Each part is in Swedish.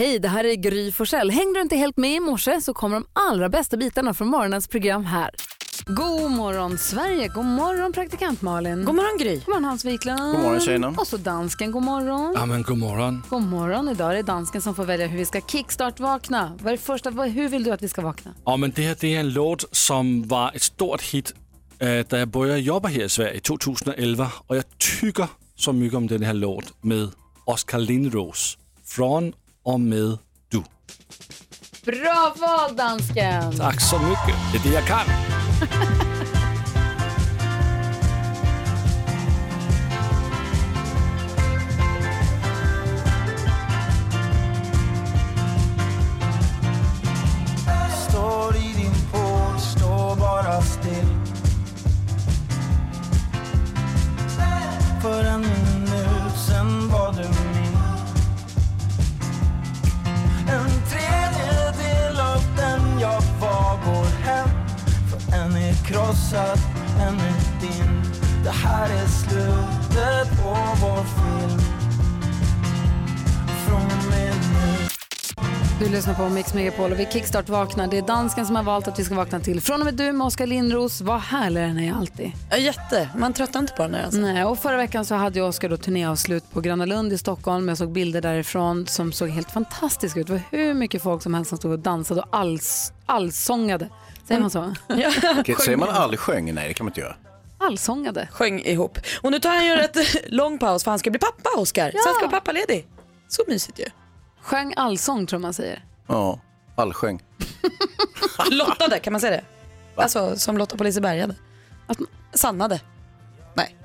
Hej, det här är Gry Forssell. Hängde du inte helt med i morse så kommer de allra bästa bitarna från morgonens program här. God morgon Sverige, god morgon praktikant Malin. God morgon Gry. God morgon Hans Wiklund. God morgon, tjejerna. Och så dansken, god morgon. Ja, men god morgon. God morgon, idag är det dansken som får välja hur vi ska kickstart-vakna. Vad är det första, hur vill du att vi ska vakna? Ja, men det här det är en låt som var ett stort hit äh, da jag började jobba här i Sverige 2011 och jag tycker så mycket om den här låten med Oskar Lindros. Från och med du. Bra val dansken! Tack så mycket. Det är det jag kan. Står i din pool, står bara still krossad, är din Det här är slutet på vår film Från och med nu Du lyssnar på Mix Megapol och vi kickstart vaknar. Det är dansken som har valt att vi ska vakna till. Från och med du med Oskar Lindros. Vad härlig den är alltid. Ja, jätte. Man tröttnar inte på den här alltså. Nej, och förra veckan så hade ju Oskar då turnéavslut på Gröna Lund i Stockholm. Jag såg bilder därifrån som såg helt fantastiska ut. Det var hur mycket folk som helst som stod och dansade och alls, allsångade. Säger man så? Okej, säger man aldrig sjöng? Nej, det kan man inte göra. Allsångade. Sjöng ihop. Och nu tar han ju en rätt lång paus för han ska bli pappa Oscar. Så han ska vara pappaledig. Så mysigt ju. Sjöng allsång tror man säger. Ja, allsjöng. Lottade, kan man säga det? Alltså som Lotta på Liseberg hade. Att man- Sannade. Nej.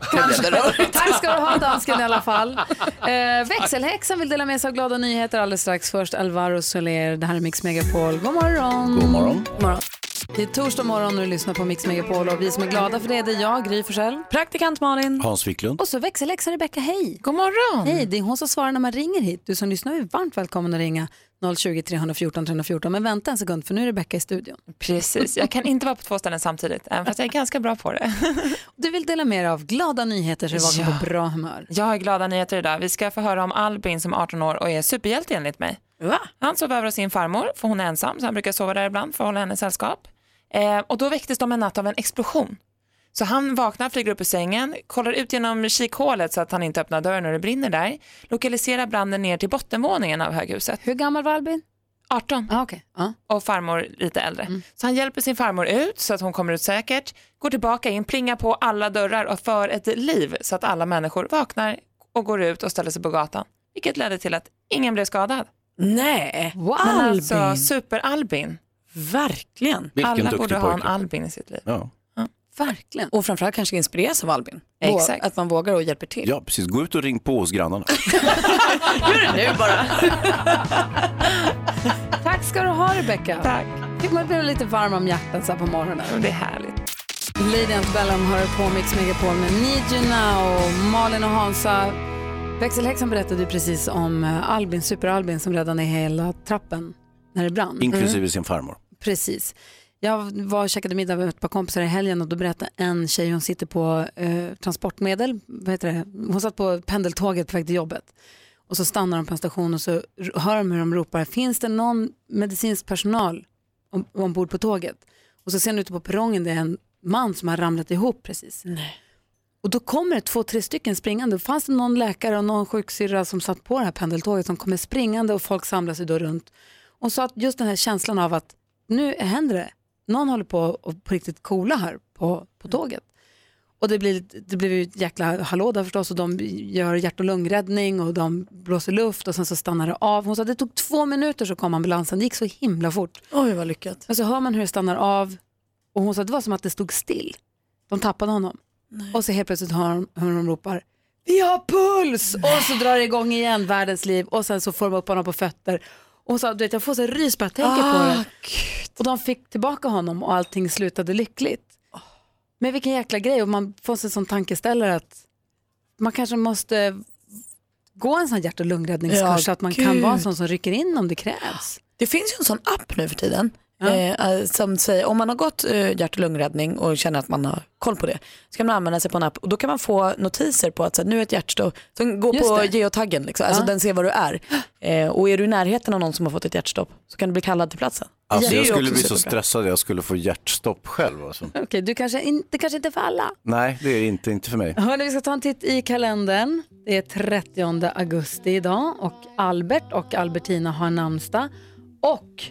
Tack ska du ha dansken i alla fall. Eh, växelhäxan vill dela med sig av glada nyheter alldeles strax. Först Alvaro Soler, det här är Mix Megapol. God morgon! God morgon. God morgon. Det är torsdag morgon och du lyssnar på Mix Megapol och vi som är glada för det, det är jag, Gry Forssell. Praktikant Malin. Hans Wiklund. Och så växelhäxan Rebecka, hej! God morgon. Hej, det är hon som svarar när man ringer hit. Du som lyssnar är varmt välkommen att ringa 020 314 314. Men vänta en sekund för nu är Rebecka i studion. Precis, jag kan inte vara på två ställen samtidigt, även fast jag är ganska bra på det. Du vill dela med dig av glada nyheter så du vaknar Ja. på bra humör. Jag har glada nyheter idag. Vi ska få höra om Albin som är 18 år och är superhjälte enligt mig. Va? Han sov över hos sin farmor, för hon är ensam, så han brukar sova där ibland för att hålla henne sällskap. Eh, och då väcktes de en natt av en explosion. Så han vaknar, flyger upp ur sängen, kollar ut genom kikhålet så att han inte öppnar dörren när det brinner där, lokaliserar branden ner till bottenvåningen av höghuset. Hur gammal var Albin? 18 Ah, okej. Ja. och farmor lite äldre. Så han hjälper sin farmor ut så att hon kommer ut säkert, går tillbaka in, plingar på alla dörrar och för ett liv så att alla människor vaknar och går ut och ställer sig på gatan. Vilket ledde till att ingen blev skadad. Nej. Wow. Men Albin. alltså super-Albin. Verkligen. Vilken Alla borde ha en. Albin i sitt liv. Ja. Verkligen. Och framförallt kanske inspireras av Albin. Exakt. Att man vågar och hjälper till. ja, precis. Gå ut och ring på hos grannarna. Nu bara. Tack ska du ha Rebecka. Tack. Fick man bli lite varm om hjärtat så här på morgonen. Det är härligt. Lady Antebellum hör på Mix Megapol med Need You Now. Malin och Hansa. Växelhäxan berättade ju precis om eh, Albin, Super-Albin som räddade hela trappen när det brann. Inklusive sin farmor. Precis. Jag var och käkade middag med ett par kompisar i helgen och då berättade en tjej, hon sitter på eh, transportmedel, vad heter det? hon satt på pendeltåget på väg till jobbet. Och så stannar de på en station och så hör de hur de ropar, finns det någon medicinsk personal om- ombord på tåget? Och så ser hon ute på perrongen, det är en man som har ramlat ihop precis. Och då kommer det två, tre stycken springande. Fanns det någon läkare och någon sjuksyrra som satt på det här pendeltåget som kommer springande och folk samlar sig då runt. Och så att just den här känslan av att nu händer det. Någon håller på och på riktigt coola här på, på tåget. Och det blir, det blir ju ett jäkla hallå där förstås och de gör hjärt och lungräddning och de blåser luft och sen så stannar det av. Hon sa att det tog två minuter så kom ambulansen, det gick så himla fort. Oj vad lyckat. Och så hör man hur det stannar av och hon sa att det var som att det stod still. De tappade honom. Och så helt plötsligt hör de hur de ropar vi har puls! Och så drar det igång igen, världens liv. Och sen så får de upp honom på fötter. Och sa, du vet jag får så rys bara jag tänker på Ah, det. Och de fick tillbaka honom och allting slutade lyckligt. Men vilken jäkla grej och man får sig en sån tankeställare att man kanske måste gå en sån hjärt och lungräddningskurs Ja, så att man kan gud. vara en sån som rycker in om det krävs. Det finns ju en sån app nu för tiden. Eh, eh, som säger, om man har gått eh, hjärt och lungräddning och känner att man har koll på det, så kan man använda sig på en app och då kan man få notiser på att så här, nu är ett hjärtstopp, som går Just på det. geotaggen, liksom. alltså den ser var du är. Eh, och är du i närheten av någon som har fått ett hjärtstopp så kan du bli kallad till platsen. Alltså, Det är jag skulle bli så stressad jag skulle få hjärtstopp själv. Alltså. Okej, du kanske inte, kanske inte för alla. Nej, det är inte, inte för mig. Hörrni, vi ska ta en titt i kalendern. Det är 30 augusti idag och Albert och Albertina har namnsdag. Och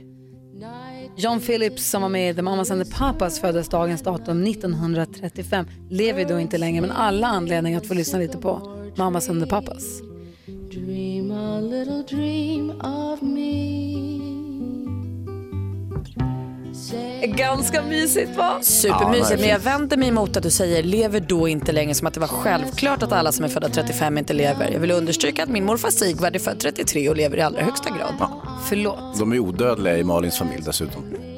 John Phillips som var med i The Mamas and the Papas föddes dagens datum 1935. Lever då inte längre men alla anledningar att få lyssna lite på Mamas and the Papas. Dream a little dream of me. Ganska mysigt va? Supermysigt, men jag vänder mig emot att du säger lever då inte längre som att det var självklart att alla som är födda 35 inte lever. Jag vill understryka att min morfar Sigvard är född 33 och lever i allra högsta grad. Förlåt. De är odödliga i Malins familj dessutom.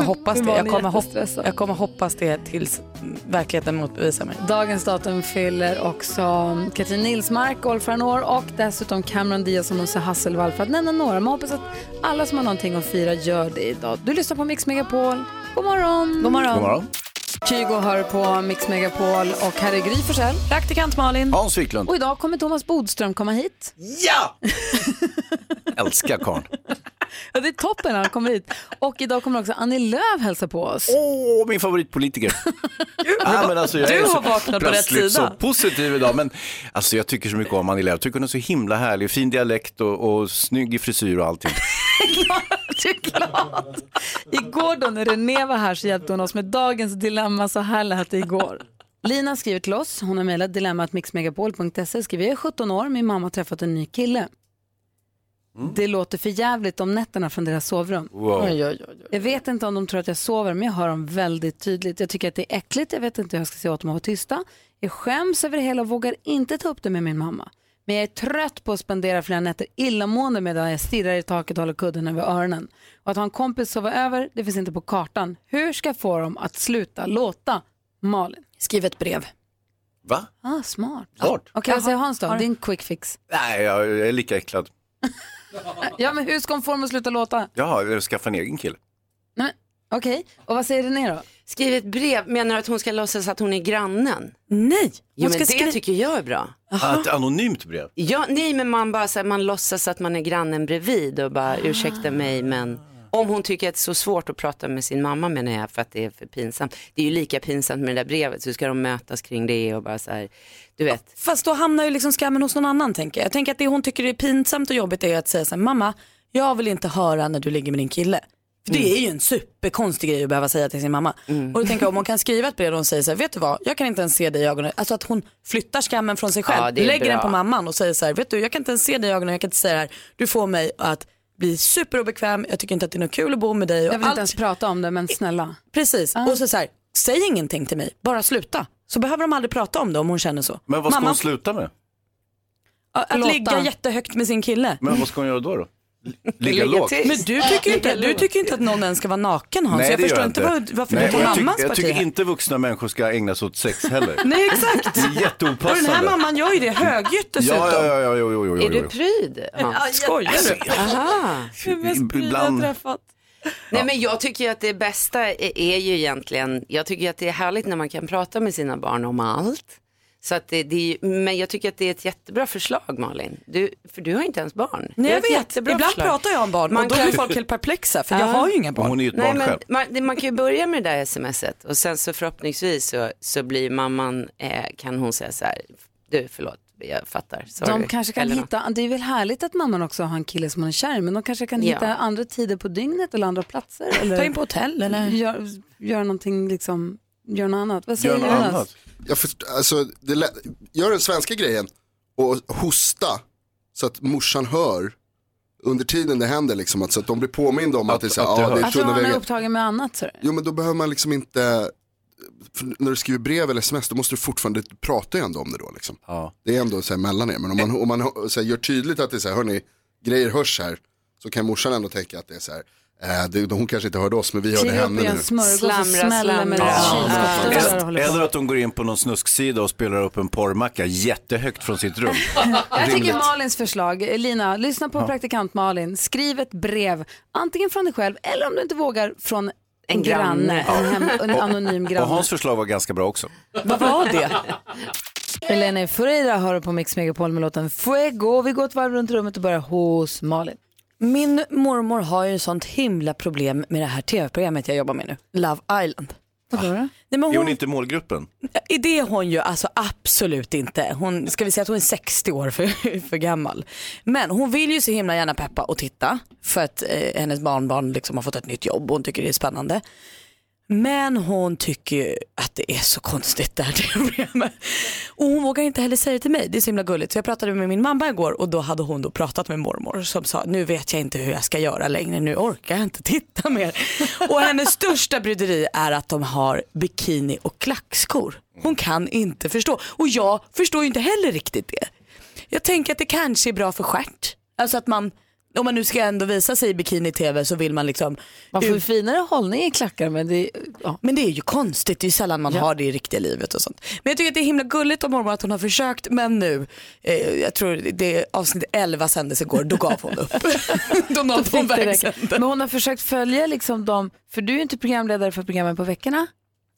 Jag hoppas det. Jag kommer, hopp, jag kommer hoppas det tills verkligheten motbevisar mig. Dagens datum fyller också Katrin Nilsmark, golfaren år och dessutom Cameron Diaz och Musse Hasselvall för att nämna några. Man hoppas att alla som har någonting att fira gör det idag. Du lyssnar på Mix Megapol. God morgon! God morgon. God morgon. Kygo hör på Mix Megapol och här är Gry Forssell. Praktikant Malin. Hans Wiklund. Och idag kommer Thomas Bodström komma hit. Ja! Älskar karln. Ja, det är toppen när han kommer hit. Och idag kommer också Annie Lööf hälsa på oss. Åh, min favoritpolitiker. ja, men alltså, jag du är har vaknat på rätt sida. så positiv idag. Men alltså, jag tycker så mycket om Annie Lööf. Jag tycker hon är så himla härlig. Fin dialekt och, och snygg i frisyr och allting. Du är glad. Igår då när René var här så hjälpte hon oss med dagens dilemma. Så här lät det igår. Lina skriver till oss. Hon har mejlat dilemmatmixmegapol.se. Skriver jag är 17 år, min mamma har träffat en ny kille. Det låter för jävligt om nätterna från deras sovrum. Wow. Oj, oj, oj. Jag vet inte om de tror att jag sover, men jag hör dem väldigt tydligt. Jag tycker att det är äckligt, jag vet inte hur jag ska säga åt dem att vara tysta. Jag skäms över det hela och vågar inte ta upp det med min mamma. Men jag är trött på att spendera flera nätter illamående medan jag stirrar i taket och håller kudden över öronen. Och att ha en kompis sova över, det finns inte på kartan. Hur ska jag få dem att sluta låta? Malin. Skriv ett brev. Va? Ah, smart. Smart. Okej, vad säger Hans då? Din quick fix. Nej, jag är lika äcklad. Ja, men hur ska hon få dem att sluta låta? Jag skaffa en egen kille. Nej, Okej, och vad säger René då? Skriv ett brev, menar du att hon ska låtsas att hon är grannen? Nej, Jo, hon men ska det skriva... tycker jag är bra. Ett anonymt brev. Ja, nej, men man bara så här, man låtsas att man är grannen bredvid och bara ursäkta mig, men om hon tycker att det är så svårt att prata med sin mamma menar jag för att det är för pinsamt. Det är ju lika pinsamt med det där brevet så ska de mötas kring det och bara så här, du vet. Fast då hamnar ju liksom skammen hos någon annan tänker jag. Jag tänker att det hon tycker är pinsamt och jobbigt är att säga så här, mamma, jag vill inte höra när du ligger med din kille. För det är ju en superkonstig grej att behöva säga till sin mamma. Och då tänker jag om hon kan skriva ett brev och hon säger så här, vet du vad, jag kan inte ens se dig i ögonen. Alltså att hon flyttar skammen från sig själv, Ja, lägger bra. den på mamman och säger så här, vet du, jag kan inte ens se dig i ögonen, jag kan inte säga det här. Du får mig att bli superobekväm, jag tycker inte att det är något kul att bo med dig. Och Jag vill allt- inte ens prata om det, men snälla. Precis, och så, så här, säg ingenting till mig, bara sluta. Så behöver de aldrig prata om det om hon känner så. Men vad ska Mamma- hon sluta med? Att Låta. ligga jättehögt med sin kille. Men vad ska hon göra då? då? Ligga lågt? Men du tycker, inte, du tycker inte att någon ens ska vara naken Hans. jag det förstår gör inte vad, varför Nej, du tar jag, mammans tycker, jag parti tycker här. inte vuxna människor ska ägna sig åt sex heller. Nej exakt. Det är Och den här jätteopassande. mamman gör ju det högljutt dessutom. Ja, ja, ja, ja, jo, jo, jo, Är jo, du jo. pryd? Hans? Skojar du? Aha. Ibland, Nej men jag tycker att det bästa är, är ju egentligen, jag tycker att det är härligt när man kan prata med sina barn om allt. Så att det, det men jag tycker att det är ett jättebra förslag Malin. Du, för du har inte ens barn. Nej Det är jag ett vet, jättebra ibland förslag. pratar jag om barn Man och då kan- blir folk helt perplexa för Ja. jag har ju inga barn. hon är ju ett Nej, barn men själv. man, man kan ju börja med det där smset och sen så förhoppningsvis så, så blir mamman, eh, kan hon säga så här, du förlåt, jag fattar, sorry. De kanske kan hitta, det är väl härligt att mamman också har en kille som hon är kär men de kanske kan Ja. hitta andra tider på dygnet eller andra platser. Ta Eller in på hotell eller? gör, gör någonting liksom, gör något annat. Vad säger Gör något annat. Jag först, alltså, det gör den svenska grejen och hosta så att morsan hör under tiden det händer liksom, att, så att de blir påminda om att, Att- det är så här, att det ja, det är Att tunna man är vägar. upptagen med annat. Så. Jo men då behöver man liksom inte, när du skriver brev eller sms då måste du fortfarande prata ju ändå om det då liksom. Ja. Det är ändå så här mellan er, men om man, om man så här, gör tydligt att det är så här, hörni, grejer hörs här, så kan morsan ändå tänka att det är så här, Eh, det, hon kanske inte hörde oss men vi hörde henne nu. och Slamra, slamra. och på. Eller att hon går in på någon snusksida och spelar upp en porrmacka jättehögt från sitt rum. Jag tycker. Malins förslag, Lina, lyssna på praktikant Malin. Skriv ett brev, antingen från dig själv eller om du inte vågar från en, granne, granne. en, hem, en anonym Och granne. Hans förslag var ganska bra också. Vad var det? Elena Ferreira hör på Mix Megapol med låten Fuego. Vi går ett varv runt rummet och börjar hos Malin. Min mormor har ju sånt himla problem med det här tv-programmet jag jobbar med nu, Love Island. Vadå då? Nej, men Är hon hon, inte målgruppen? I det är hon ju alltså absolut inte. Hon, ska vi säga att hon är 60 år för, för gammal. Men hon vill ju så himla gärna peppa och titta för att eh, hennes barnbarn liksom har fått ett nytt jobb och hon tycker det är spännande. Men hon tycker att det är så konstigt det här tv-programmet. Och hon vågar inte heller säga det till mig, det är så himla gulligt. Så jag pratade med min mamma igår och då hade hon då pratat med mormor som sa nu vet jag inte hur jag ska göra längre, nu orkar jag inte titta mer. Och hennes största bryderi är att de har bikini och klackskor. Hon kan inte förstå och jag förstår ju inte heller riktigt det. Jag tänker att det kanske är bra för stjärt. Alltså att man, om man nu ska ändå visa sig i bikini-tv så vill man liksom Man får ju finare hållning i klackar men det, ja. men det är ju konstigt, det är ju sällan man har det i riktiga livet och sånt. Men jag tycker att det är himla gulligt av mormor att hon har försökt men nu, eh, jag tror det avsnitt 11 sändes igår, då gav hon upp. då nådde hon vägs. Men hon har försökt följa liksom dem, för du är ju inte programledare för programmen på veckorna.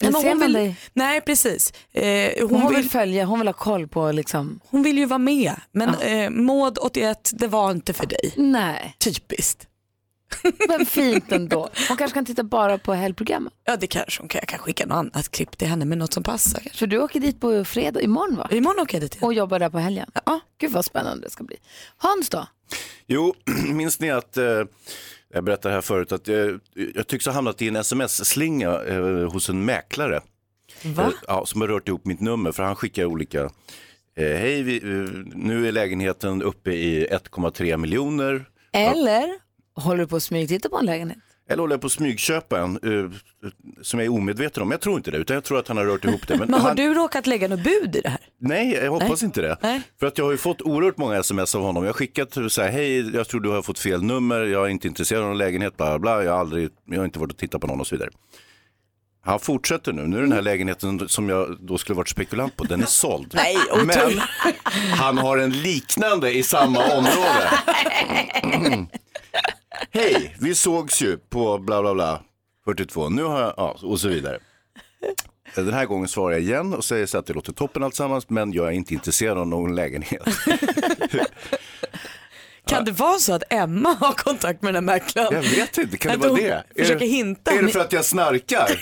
Nej, Men hon man vill, dig? nej precis. Eh, Hon, hon, vill vill, följa, hon vill ha koll på liksom, hon vill ju vara med men eh, Maud 81, det var inte för dig. nej, Typiskt. men fint ändå. Hon kanske kan titta bara på helgprogrammen. Ja det kanske hon kan, jag kan skicka något annat klipp till henne med något som passar. Kanske. För du åker dit på fredag, imorgon va? Imorgon åker jag dit. Och jobbar där på helgen. Ja. Gud vad spännande det ska bli. Hans då? Jo, minns ni att, eh, jag berättade här förut, att jag, jag tycks ha hamnat i en sms-slinga eh, hos en mäklare. Va? Eh, ja, som har rört ihop mitt nummer, för han skickar olika, eh, hej, vi, eh, nu är lägenheten uppe i 1,3 miljoner. Eller håller du på att smygtitta på en lägenhet? Eller håller jag på att smygköpa en eh, som jag är omedveten om. Jag tror inte det, utan jag tror att han har rört ihop det. Men har han, du råkat lägga något bud i det här? Nej, jag hoppas inte det. Nej. För att jag har ju fått oerhört många sms av honom. Jag har skickat så här, hej, jag tror du har fått fel nummer, jag är inte intresserad av någon lägenhet, bla bla, bla. Jag, har aldrig, jag har inte varit och tittat på någon och så vidare. Han fortsätter nu. Nu är den här lägenheten som jag då skulle varit spekulant på, den är såld. Nej, Men han har en liknande i samma område. Hej, vi sågs ju på bla bla bla 42. Nu har jag, ja, och så vidare. Den här gången svarar jag igen och säger så att det låter toppen alltsammans men jag är inte intresserad av någon lägenhet. Kan det vara så att Emma har kontakt med den här mäklaren? Jag vet inte, kan det vara det? försöker är det, hinta. Är det för att jag snarkar?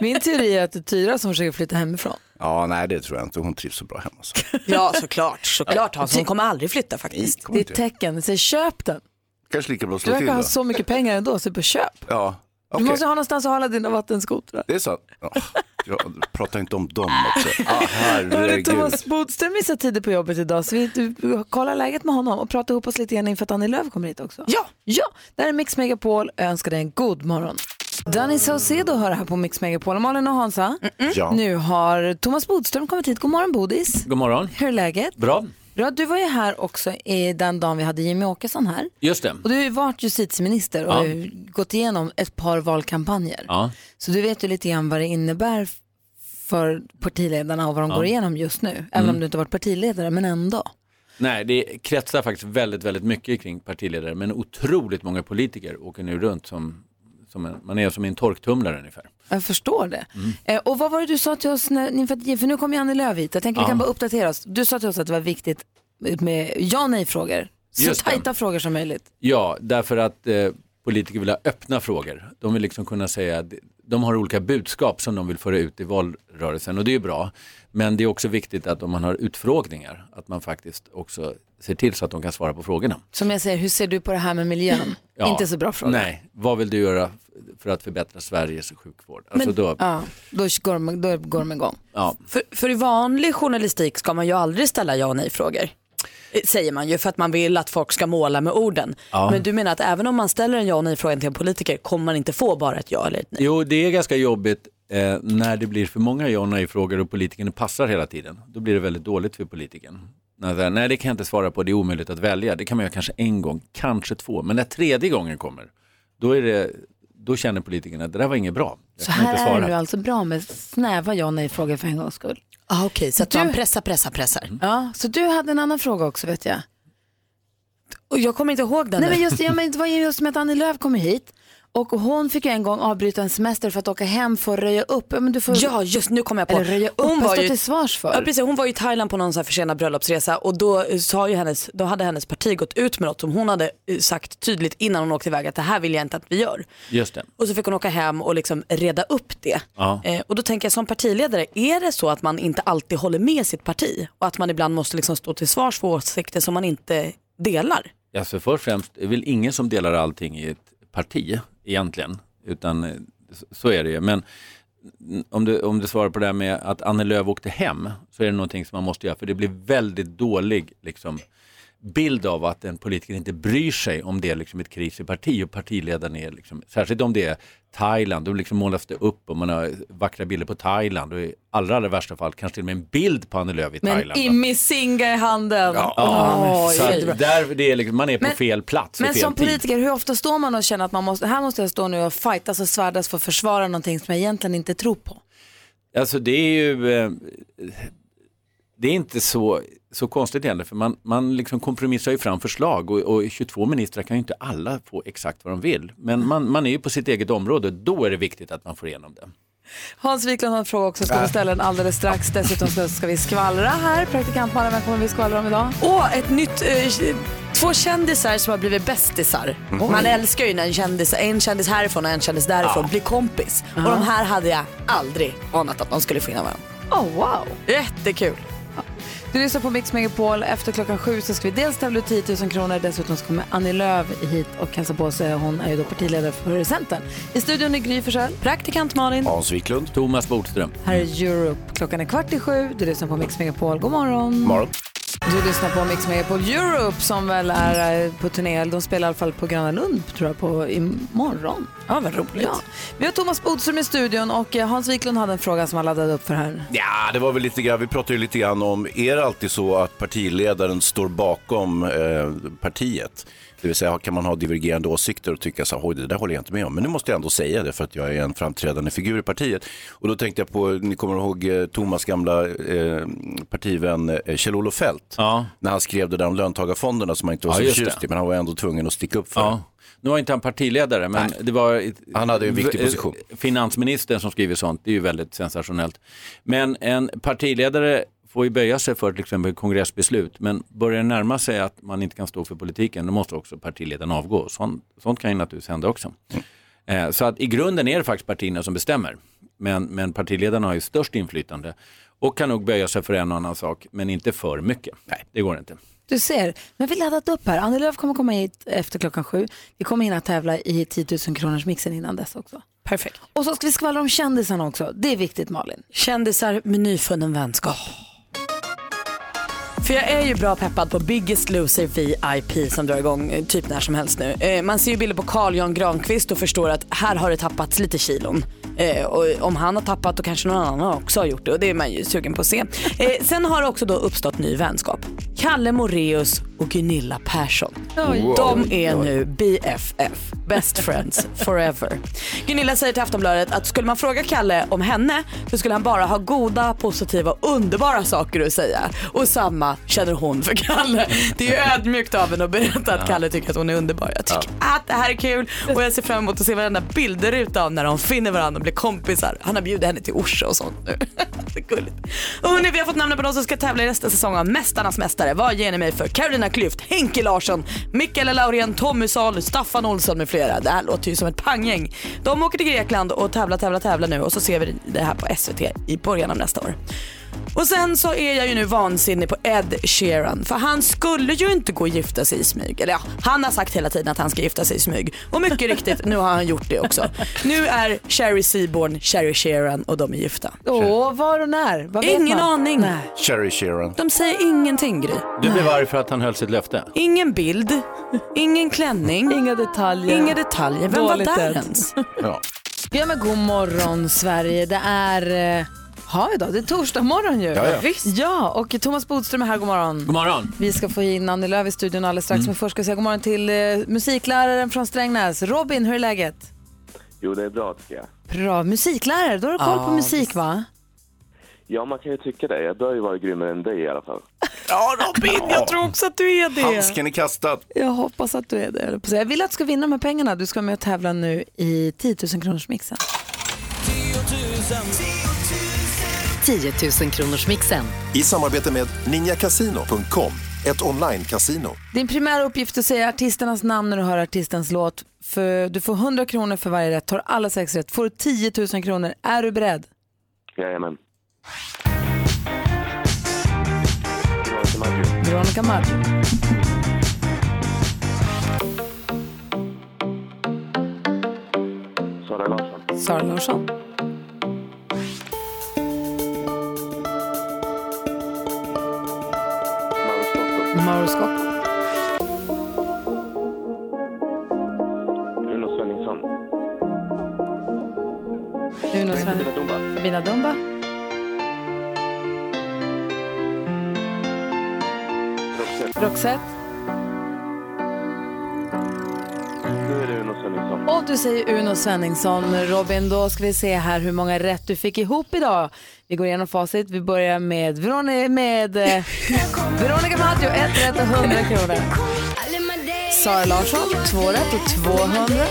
Min teori är att det är Tyra som försöker flytta hemifrån. Ja, nej det tror jag inte. Hon trivs så bra hemma. Så. Ja såklart, såklart Hans. Hon kommer aldrig flytta faktiskt. Det är ett tecken, säg köp den. Kanske lika bra att Du slå till verkar ha så mycket pengar ändå, så på köp. Ja, Du okej. måste ha någonstans att hålla dina vattenskotrar. Det är så. Ja, jag pratar inte om dem också. Ah, herregud. Thomas Bodström missar tider på jobbet idag så vi du, kollar läget med honom och pratar ihop oss lite grann inför att Annie Lööf kommer hit också. Ja. Ja, det här är Mix Megapol. Jag önskar dig en god morgon. Danny Saucedo hör här på Mix Megapol. Malin och Hansa, Ja. nu har Thomas Bodström kommit hit. God morgon Bodis. God morgon. Hur är läget? Bra. Bra, du var ju här också i den dagen vi hade Jimmy Åkesson här. Just det. Och du har ju varit justitieminister och Ja. gått igenom ett par valkampanjer. Ja. Så du vet ju lite grann vad det innebär för partiledarna och vad de går igenom just nu. Även Mm. om du inte varit partiledare, men ändå. Nej, det kretsar faktiskt väldigt, väldigt mycket kring partiledare, men otroligt många politiker åker nu runt som, som en, man är som i en torktumlare ungefär. Jag förstår det. Mm. Eh, och vad var det du sa till oss, när, inför för nu kommer Janne Lööf hit. Jag tänker vi Ja. kan bara uppdatera oss. Du sa till oss att det var viktigt med ja nej-frågor. Så Just det. tajta frågor som möjligt. Ja, därför att eh, politiker vill ha öppna frågor. De vill liksom kunna säga, de har olika budskap som de vill föra ut i valrörelsen och det är ju bra. Men det är också viktigt att om man har utfrågningar, att man faktiskt också ser till så att de kan svara på frågorna. Som jag säger, hur ser du på det här med miljön? Ja. Inte så bra fråga. Nej, vad vill du göra för att förbättra Sveriges sjukvård? Alltså Men- då, Ja, då går de, då går de igång. ja, För, för i vanlig journalistik ska man ju aldrig ställa ja och nej-frågor. Säger man ju för att man vill att folk ska måla med orden. Ja. Men du menar att även om man ställer en ja och nej-fråga till en politiker kommer man inte få bara ett ja eller ett nej? Jo, det är ganska jobbigt eh, när det blir för många ja och nej-frågor och politikern passar hela tiden. Då blir det väldigt dåligt för politikern. När nej, det kan jag inte svara på, det är omöjligt att välja. Det kan man göra kanske en gång, kanske två. Men när tredje gången kommer, då, är det, då känner politikerna att det där var inget bra. Jag Så kan inte här är det nu alltså bra med snäva ja och nej-frågor för en gångs skull. Ah, Okej, så att Du- man pressar, pressar, pressar. Ja, så du hade en annan fråga också vet jag. Och jag kommer inte ihåg den Nej, nu. men just, ja, men det var just med att Annie Lööf kom hit och hon fick ju en gång avbryta en semester för att åka hem för att röja upp. Ja, men du får, Ja, just nu kommer jag på. Eller röja upp, hon var ju, till svars för? ja, precis, hon var i Thailand på någon sån här försenad bröllopsresa och då, eh, sa ju hennes, då hade hennes parti gått ut med något som hon hade eh, sagt tydligt innan hon åkte iväg att det här vill jag inte att vi gör. Just det. Och så fick hon åka hem och liksom reda upp det. Ja. Eh, och då tänker jag som partiledare, är det så att man inte alltid håller med sitt parti och att man ibland måste liksom stå till svars för åsikter som man inte delar? Alltså först och främst, det är väl ingen som delar allting i ett parti egentligen, utan eh, så- är det ju. Men om du, om du svarar på det här med att Annie Lööf åkte hem, så är det någonting som man måste göra, för det blir väldigt dålig liksom, bild av att en politiker inte bryr sig om det är liksom ett kris i parti och partiledaren är, liksom, särskilt om det är Thailand, då liksom målas det upp och man har vackra bilder på Thailand och i allra, allra värsta fall kanske till och med en bild på Annie Lööf i Men Thailand. va? Immi Singa i handen. Ja, så att jättebra. där, det är liksom, man är på Men- fel plats Men fel som tid. politiker, hur ofta står man och känner att man måste, här måste jag stå nu och fightas och svärdas för att försvara någonting som jag egentligen inte tror på? Alltså det är ju, eh, det är inte så, så konstigt egentligen, för man, man liksom kompromissar ju fram förslag och, och 22 ministrar kan ju inte alla få exakt vad de vill. Men man, man är ju på sitt eget område, då är det viktigt att man får igenom det. Hans Wiklund har en fråga också, ska vi ställa den alldeles strax. Dessutom ska, ska vi skvallra här. Praktikantmannen, vem kommer vi skvallra om idag? Åh, ett nytt, eh, två kändisar som har blivit bästisar. Man älskar ju när en kändis, en kändis härifrån och en kändis därifrån blir kompis. Och de här hade jag aldrig anat att de skulle finna varandra. Oh, wow. Jättekul. Du lyssnar på Mix Megapol. Efter klockan sju så ska vi dels tävla ut 10 000 kronor. Dessutom så kommer Annie Lööf hit och hälsa på sig. Hon är ju då partiledare för Centern. I studion är Gry Forssell. Praktikant Malin. Hans Wiklund. Thomas Bodström. Här är Europe. Klockan är kvart i sju. Du lyssnar på Mix Megapol. God morgon. Morgon. Du lyssnar på Mix Megapol Europe som väl är eh, på turné. De spelar i alla fall på Gröna Lund tror jag på imorgon. Ja, vad roligt. Ja. Vi har Thomas Bodström i studion och eh, Hans Wiklund hade en fråga som han laddade upp för här. Ja, det var väl lite grann, vi pratade ju lite grann om, är det alltid så att partiledaren står bakom eh, partiet? Det vill säga, kan man ha divergerande åsikter och tycka så här, det där håller jag inte med om, men nu måste jag ändå säga det för att jag är en framträdande figur i partiet. Och då tänkte jag på, ni kommer ihåg eh, Thomas gamla eh, partivän eh, Kjell-Olof Feldt, Ja. när han skrev det där om löntagarfonderna som han inte var så just förtjust i, men han var ändå tvungen att sticka upp för. Ja. Nu var inte han partiledare, men det var Han hade en viktig v- position. Finansministern som skriver sånt, det är ju väldigt sensationellt. Men en partiledare får ju böja sig för till exempel kongressbeslut, men börjar det närma sig att man inte kan stå för politiken, då måste också partiledaren avgå. Sånt, sånt kan ju naturligtvis hända också. Eh, Så att i grunden är det faktiskt partierna som bestämmer. Men, men partiledarna har ju störst inflytande och kan nog böja sig för en och annan sak, men inte för mycket. Nej, det går inte. Du ser, men vi laddat upp här. Annie Lööf kommer komma hit efter klockan sju. Vi kommer hinna tävla i 10 000 kronors mixen innan dess också. Perfekt. Och så ska vi skvallra om kändisarna också. Det är viktigt Malin. Kändisar med nyfunnen vänskap. För jag är ju bra peppad på Biggest Loser VIP som drar igång eh, typ när som helst nu. Eh, man ser ju bilder på Carl Jan Granqvist och förstår att här har det tappats lite kilon. Eh, och om han har tappat då kanske någon annan också har gjort det och det är man ju sugen på att se. Sen har det också då uppstått ny vänskap. Kalle Moreus och Gunilla Persson. De är nu BFF, best friends forever. Gunilla säger till Aftonbladet att skulle man fråga Kalle om henne så skulle han bara ha goda, positiva, underbara saker att säga. Och samma känner hon för Kalle. Det är ju ödmjukt av henne att berätta att Kalle tycker att hon är underbar. Jag tycker att det här är kul och jag ser fram emot att se varenda bilder av när de finner varandra och blir kompisar. Han har bjudit henne till Orsa och sånt nu. det är gulligt. Och hörni, vi har fått namnen på de som ska tävla i nästa säsong av Mästarnas Mästare. Vad ger ni mig för Carolina Klyft, Henke Larsson, Mikaela Laurén, Tommy Sahl, Staffan Olsson med flera. Det här låter ju som ett panggäng. De åker till Grekland och tävlar, tävlar, tävlar nu och så ser vi det här på SVT i början av nästa år. Och sen så är jag ju nu vansinnig på Ed Sheeran för han skulle ju inte gå och gifta sig i smyg. Eller ja, han har sagt hela tiden att han ska gifta sig i smyg. Och mycket riktigt, nu har han gjort det också. Nu är Sherry Seaborn, Sherry Sheeran och de är gifta. Åh, var och när? Vad vet Ingen man? aning. Nej. Cherry Sheeran. De säger ingenting Gry. Du blev arg för att han höll sitt löfte. Ingen bild, ingen klänning, Inga detaljer. inga detaljer. Vem Dåligt var där ens? Ja. Ja men god morgon Sverige. Det är eh, Har vi då? Det är torsdag morgon ju. Ja, ja. Visst. ja, och Thomas Bodström är här. God morgon. God morgon. Vi ska få in Annie Lööf i studion alldeles strax. Men först ska vi säga god morgon till eh, musikläraren från Strängnäs. Robin, hur är läget? Jo, det är bra tycker jag. Bra. Musiklärare, då har du koll på musik va? Ja, man kan ju tycka det. Jag bör ju vara grymmare än dig i alla fall. Ja Robin, jag tror också att du är det. Handsken är kastad. Jag hoppas att du är det. jag. Jag vill att du ska vinna de här pengarna. Du ska med och tävla nu i 10 000 kronors mixen. 10 000 kronors mixen. I samarbete med ninjakasino.com, ett online-casino. Din primära uppgift är att säga artisternas namn när du hör artistens låt. För du får 100 kronor för varje rätt. Tar alla sex rätt får du 10 000 kronor. Är du beredd? Jajamän. Veronica Maggio. Sara Larsson. Sara Larsson. Scocco. Uno Svenningsson. Uno Sabina Sven. Dumba. Sabina Dumba. Roxette. Roxette. 12 du säger Uno Svenningsson. Robin, då ska vi se här hur många rätt du fick ihop idag. Vi går igenom facit. Vi börjar med, Veroni med eh, Veronica Maggio, ett rätt och 100 kronor. Sara Larsson, två rätt och 200.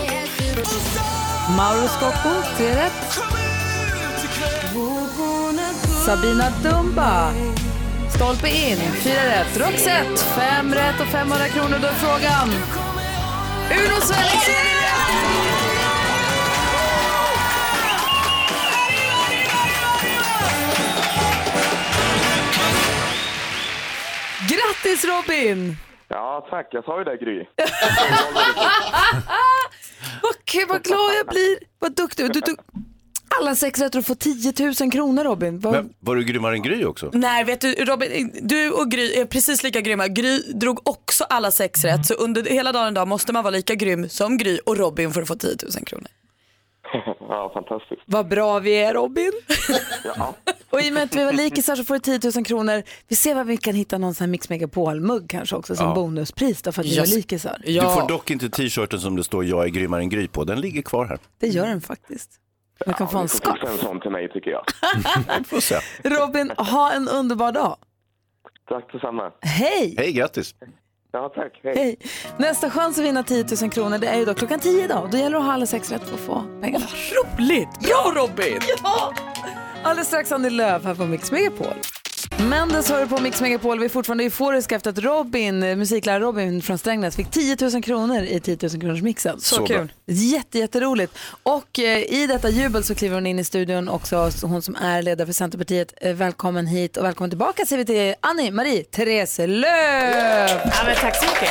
Mauro Scocco, tre rätt. Sabina Dumba, stolpe in, fyra rätt. Roxette, fem rätt och 500 kronor. Då är frågan Uno Svenningsson! Grattis Robin! Ja, tack. Jag sa ju det, Gry. Vad vad glad jag blir. Vad duktig. Du tog alla sex rätt och får 10 000 kronor Robin. Vad- Men var du grymmare än Gry också? Nej, vet du Robin, du och Gry är precis lika grymma. Gry drog också alla sex rätt, så under hela dagen idag måste man vara lika grym som Gry och Robin för att få 10 000 kronor. ja, fantastiskt. Vad bra vi är Robin. Ja. Och i och med att vi var likisar så får du 10 000 kronor. Vi ser vad vi kan hitta någon sån här Mix Megapol-mugg kanske också som Ja. bonuspris då för att vi var likisar. Du får dock inte t-shirten som det står jag är grymmare än Gry på. Den ligger kvar här. Det gör den faktiskt. Man kan få en fixa en sån till mig, tycker jag. Robin, ha en underbar dag. Tack detsamma. Hej! Hej, grattis. Ja, tack. Hej. Hej. Nästa chans att vinna 10 000 kronor det är ju då klockan 10 idag. Då gäller det att ha alla sex rätt för att få pengarna. roligt! Bra Robin! Ja! Alldeles strax Annie Lööf här på Mix Megapol. Mendes hör på Mix Megapol. Vi är fortfarande euforiska efter att Robin, eh, musiklärare Robin från Strängnäs fick 10 000 kronor i 10 000 kronors mixen. Så Så kul. Jätte, jätteroligt. Och eh, i detta jubel så kliver hon in i studion också, hon som är ledare för Centerpartiet. Eh, välkommen hit och välkommen tillbaka säger vi till Annie Marie Therese Lööf. Ja, men tack så mycket.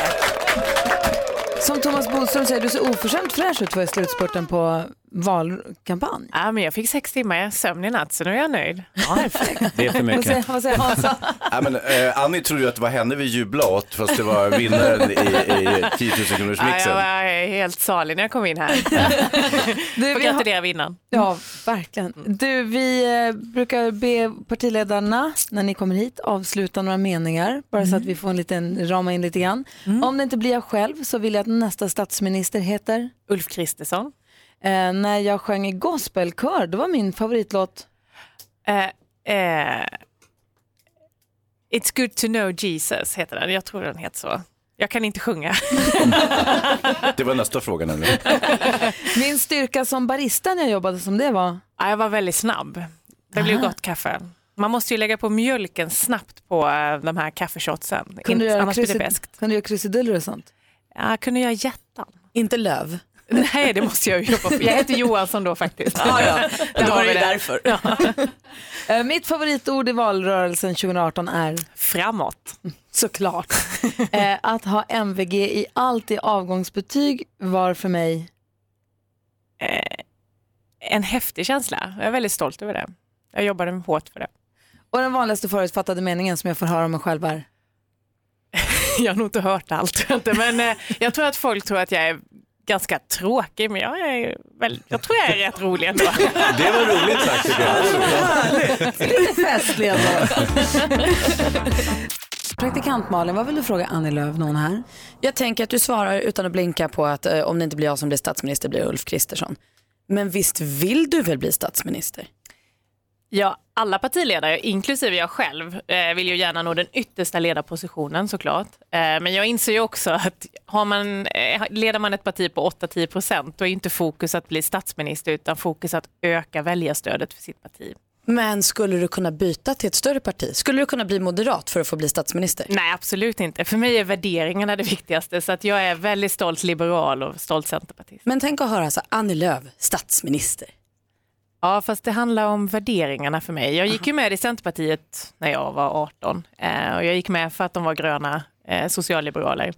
Som Thomas Bodström säger, du ser oförskämt fräsch ut för slutspurten på valkampanj. Ja, men jag fick sex timmar sömn i natt så nu är jag nöjd. Perfekt. Det är för Vad säger, vad säger Hansa? Ja, men, eh, Annie trodde ju att det var henne vi jublade åt, fast det var vinnaren i, i 10 000 kronors Ja, jag mixen. var helt salig när jag kom in här. Du, Får har- gratulera vinnaren. Ja, verkligen. Du, vi eh, brukar be partiledarna, när ni kommer hit, avsluta några meningar, bara så att vi får en liten, rama in lite grann. Om det inte blir jag själv så vill jag att nästa statsminister heter? Ulf Kristersson. Eh, när jag sjöng i gospelkör, det var min favoritlåt. Eh, eh, It's good to know Jesus heter den. Jag tror den heter så. Jag kan inte sjunga. Det var nästa fråga nämligen. Min styrka som barista när jag jobbade som det var? Ja, jag var väldigt snabb. Det blev Aha. gott kaffe. Man måste ju lägga på mjölken snabbt på eh, de här kaffeshotsen. Kunde du göra, Annars blir det krusid- beskt. kunde du göra krusiduller och sånt? Ja, jag kunde göra hjärtan. Inte löv. Nej, det måste jag ju jobba på. Jag heter Johansson då faktiskt. Ja, ja. Har var det därför. Eh, mitt favoritord i valrörelsen 2018 är? Framåt. Såklart. eh, att ha MVG i allt i avgångsbetyg var för mig? Eh, en häftig känsla. Jag är väldigt stolt över det. Jag jobbade hårt för det. Och den vanligaste förutfattade meningen som jag får höra om mig själv är? Jag har nog inte hört allt. Men jag tror att folk tror att jag är ganska tråkig, men jag är väl, jag tror jag är rätt rolig ändå. Det var roligt sagt tycker jag. Lite festlig ändå. Praktikant Malin, vad vill du fråga Annie Lööf, någon här? Jag tänker att du svarar utan att blinka på att eh, om det inte blir jag som blir statsminister blir det Ulf Kristersson. Men visst vill du väl bli statsminister? Ja, alla partiledare, inklusive jag själv, eh, vill ju gärna nå den yttersta ledarpositionen såklart. Eh, men jag inser ju också att har man, eh, leder man ett parti på 8-10 procent, då är inte fokus att bli statsminister utan fokus att öka väljarstödet för sitt parti. Men skulle du kunna byta till ett större parti? Skulle du kunna bli moderat för att få bli statsminister? Nej, absolut inte. För mig är värderingarna det viktigaste, så att jag är väldigt stolt liberal och stolt centerpartist. Men tänk att höra så Annie Lööf, statsminister. Ja, fast det handlar om värderingarna för mig. Jag gick ju med i Centerpartiet när jag var 18 eh, och jag gick med för att de var gröna eh, socialliberaler.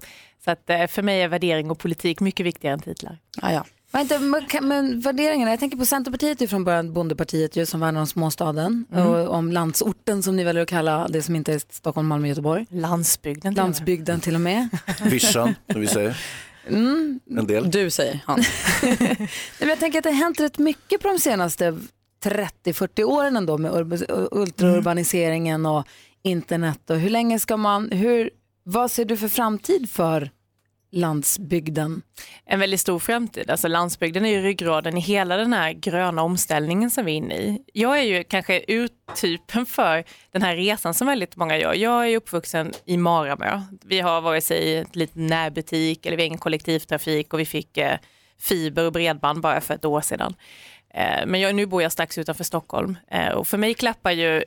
Så att eh, för mig är värdering och politik mycket viktigare än titlar. Ja, ja. Men, inte, men, värderingarna, jag tänker på Centerpartiet är från början bondepartiet ju, som värnar om småstaden Mm. och om landsorten som ni väljer att kalla det som inte är Stockholm, Malmö, Göteborg. Landsbygden. till. Landsbygden till och med. Vischan, som vi säger. Mm. En del. Du säger han. Nej, men jag tänker att det har hänt rätt mycket på de senaste 30-40 åren ändå med ur- ultraurbaniseringen och internet och hur länge ska man, hur, vad ser du för framtid för landsbygden? En väldigt stor framtid. Alltså landsbygden är ju ryggraden i hela den här gröna omställningen som vi är inne i. Jag är ju kanske urtypen för den här resan som väldigt många gör. Jag är uppvuxen i Maramö. Vi har vare sig ett litet närbutik eller vi har ingen kollektivtrafik och vi fick eh, fiber och bredband bara för ett år sedan. Eh, men jag, nu bor jag strax utanför Stockholm eh, och för mig klappar ju eh,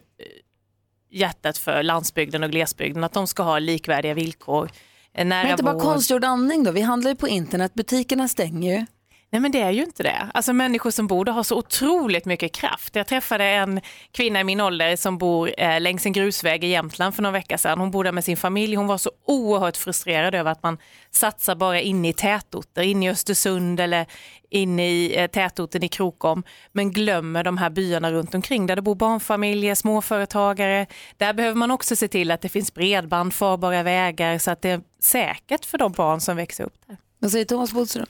hjärtat för landsbygden och glesbygden att de ska ha likvärdiga villkor. Nära Men inte bara vård. konstgjord andning då, vi handlar ju på internet, butikerna stänger ju. Nej men det är ju inte det. Alltså människor som bor där har så otroligt mycket kraft. Jag träffade en kvinna i min ålder som bor eh, längs en grusväg i Jämtland för några veckor sedan. Hon bor där med sin familj. Hon var så oerhört frustrerad över att man satsar bara inne i tätorter, inne i Östersund eller inne i eh, tätorten i Krokom, men glömmer de här byarna runt omkring där det bor barnfamiljer, småföretagare. Där behöver man också se till att det finns bredband, farbara vägar så att det är säkert för de barn som växer upp där. Vad säger Thomas Bodström?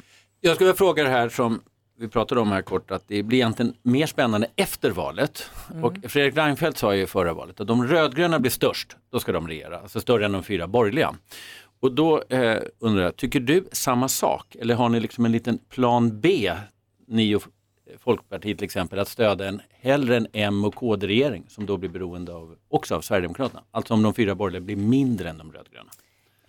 Jag skulle vilja fråga det här som vi pratade om här kort, att det blir egentligen mer spännande efter valet. Mm. Och Fredrik Reinfeldt sa ju i förra valet att om rödgröna blir störst, då ska de regera, alltså större än de fyra borgerliga. Och då eh, undrar jag, tycker du samma sak? Eller har ni liksom en liten plan B, ni och Folkpartiet till exempel, att stödja en hellre en M och KD-regering som då blir beroende av, också av Sverigedemokraterna? Alltså om de fyra borgerliga blir mindre än de rödgröna.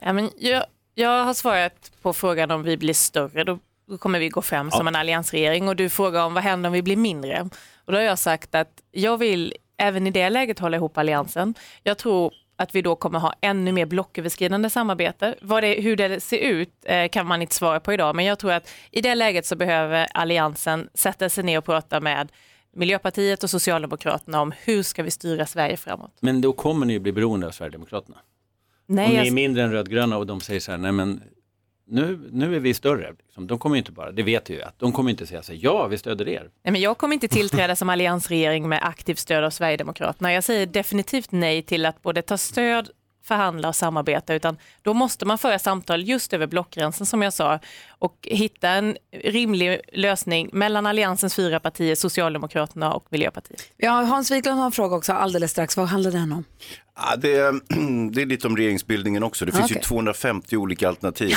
Ja, men jag, jag har svarat på frågan om vi blir större, då, då kommer vi gå fram som en alliansregering och du frågar om vad händer om vi blir mindre. Och då har jag sagt att jag vill även i det läget hålla ihop alliansen. Jag tror att vi då kommer ha ännu mer blocköverskridande samarbete. Det, hur det ser ut eh, kan man inte svara på idag, men jag tror att i det läget så behöver alliansen sätta sig ner och prata med Miljöpartiet och Socialdemokraterna om hur ska vi styra Sverige framåt. Men då kommer ni ju bli beroende av Sverigedemokraterna. Nej, Om ni jag- är mindre än rödgröna och de säger så här, nej men nu, nu är vi större. Liksom. De kommer inte bara, det vet ju, att de kommer inte säga så ja vi stöder er. Nej, men jag kommer inte tillträda som alliansregering med aktivt stöd av Sverigedemokraterna. Jag säger definitivt nej till att både ta stöd, förhandla och samarbeta, utan då måste man föra samtal just över blockgränsen som jag sa och hitta en rimlig lösning mellan alliansens fyra partier, Socialdemokraterna och Miljöpartiet. Ja, Hans Wiklund har en fråga också alldeles strax. Vad handlar den om? Ja, det, är, det är lite om regeringsbildningen också. Det finns Okej. ju 250 olika alternativ.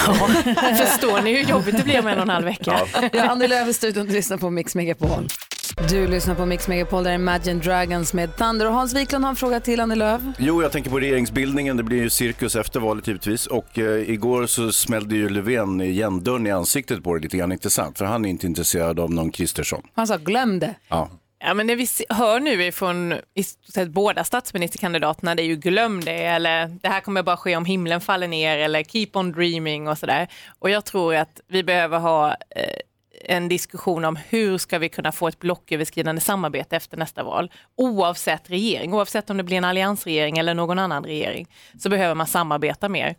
Förstår ni hur jobbigt det blir om en och en halv vecka? Ja, Annie Lööf i studion, du lyssnar på Mix Megapol. Du lyssnar på Mix Megapol, där är Imagine Dragons med Thunder. Och Hans Wiklund har en fråga till Annie Lööf. Jo, jag tänker på regeringsbildningen. Det blir ju cirkus efter valet givetvis. Och eh, igår så smällde ju Löfven igen dörren i ansiktet på det lite grann, inte sant? För han är inte intresserad av någon Kristersson. Han sa glöm det. Ja. Ja, men det vi hör nu från i stort sett båda statsministerkandidaterna, det är ju glöm det eller det här kommer bara ske om himlen faller ner eller keep on dreaming och sådär. Och jag tror att vi behöver ha eh, en diskussion om hur ska vi kunna få ett blocköverskridande samarbete efter nästa val. Oavsett regering, oavsett om det blir en alliansregering eller någon annan regering, så behöver man samarbeta mer.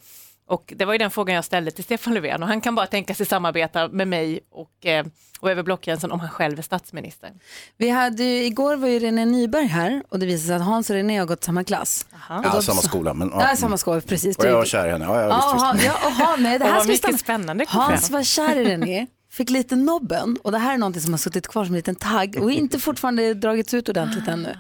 Och det var ju den frågan jag ställde till Stefan Löfven och han kan bara tänka sig samarbeta med mig och, eh, och över blockgränsen om han själv är statsminister. Vi hade ju, igår var ju René Nyberg här och det visade sig att Hans och René har gått samma klass. Och Ja, då- samma skola. Men, Ja, samma skola, precis. Och jag var kär i henne. Ja, ja, visst, Ja, visst. ja, aha, nej, det Och här ska vi mycket stanna. spännande Hans var kär i René fick lite nobben och det här är någonting som har suttit kvar som en liten tagg och inte fortfarande dragits ut ordentligt ännu.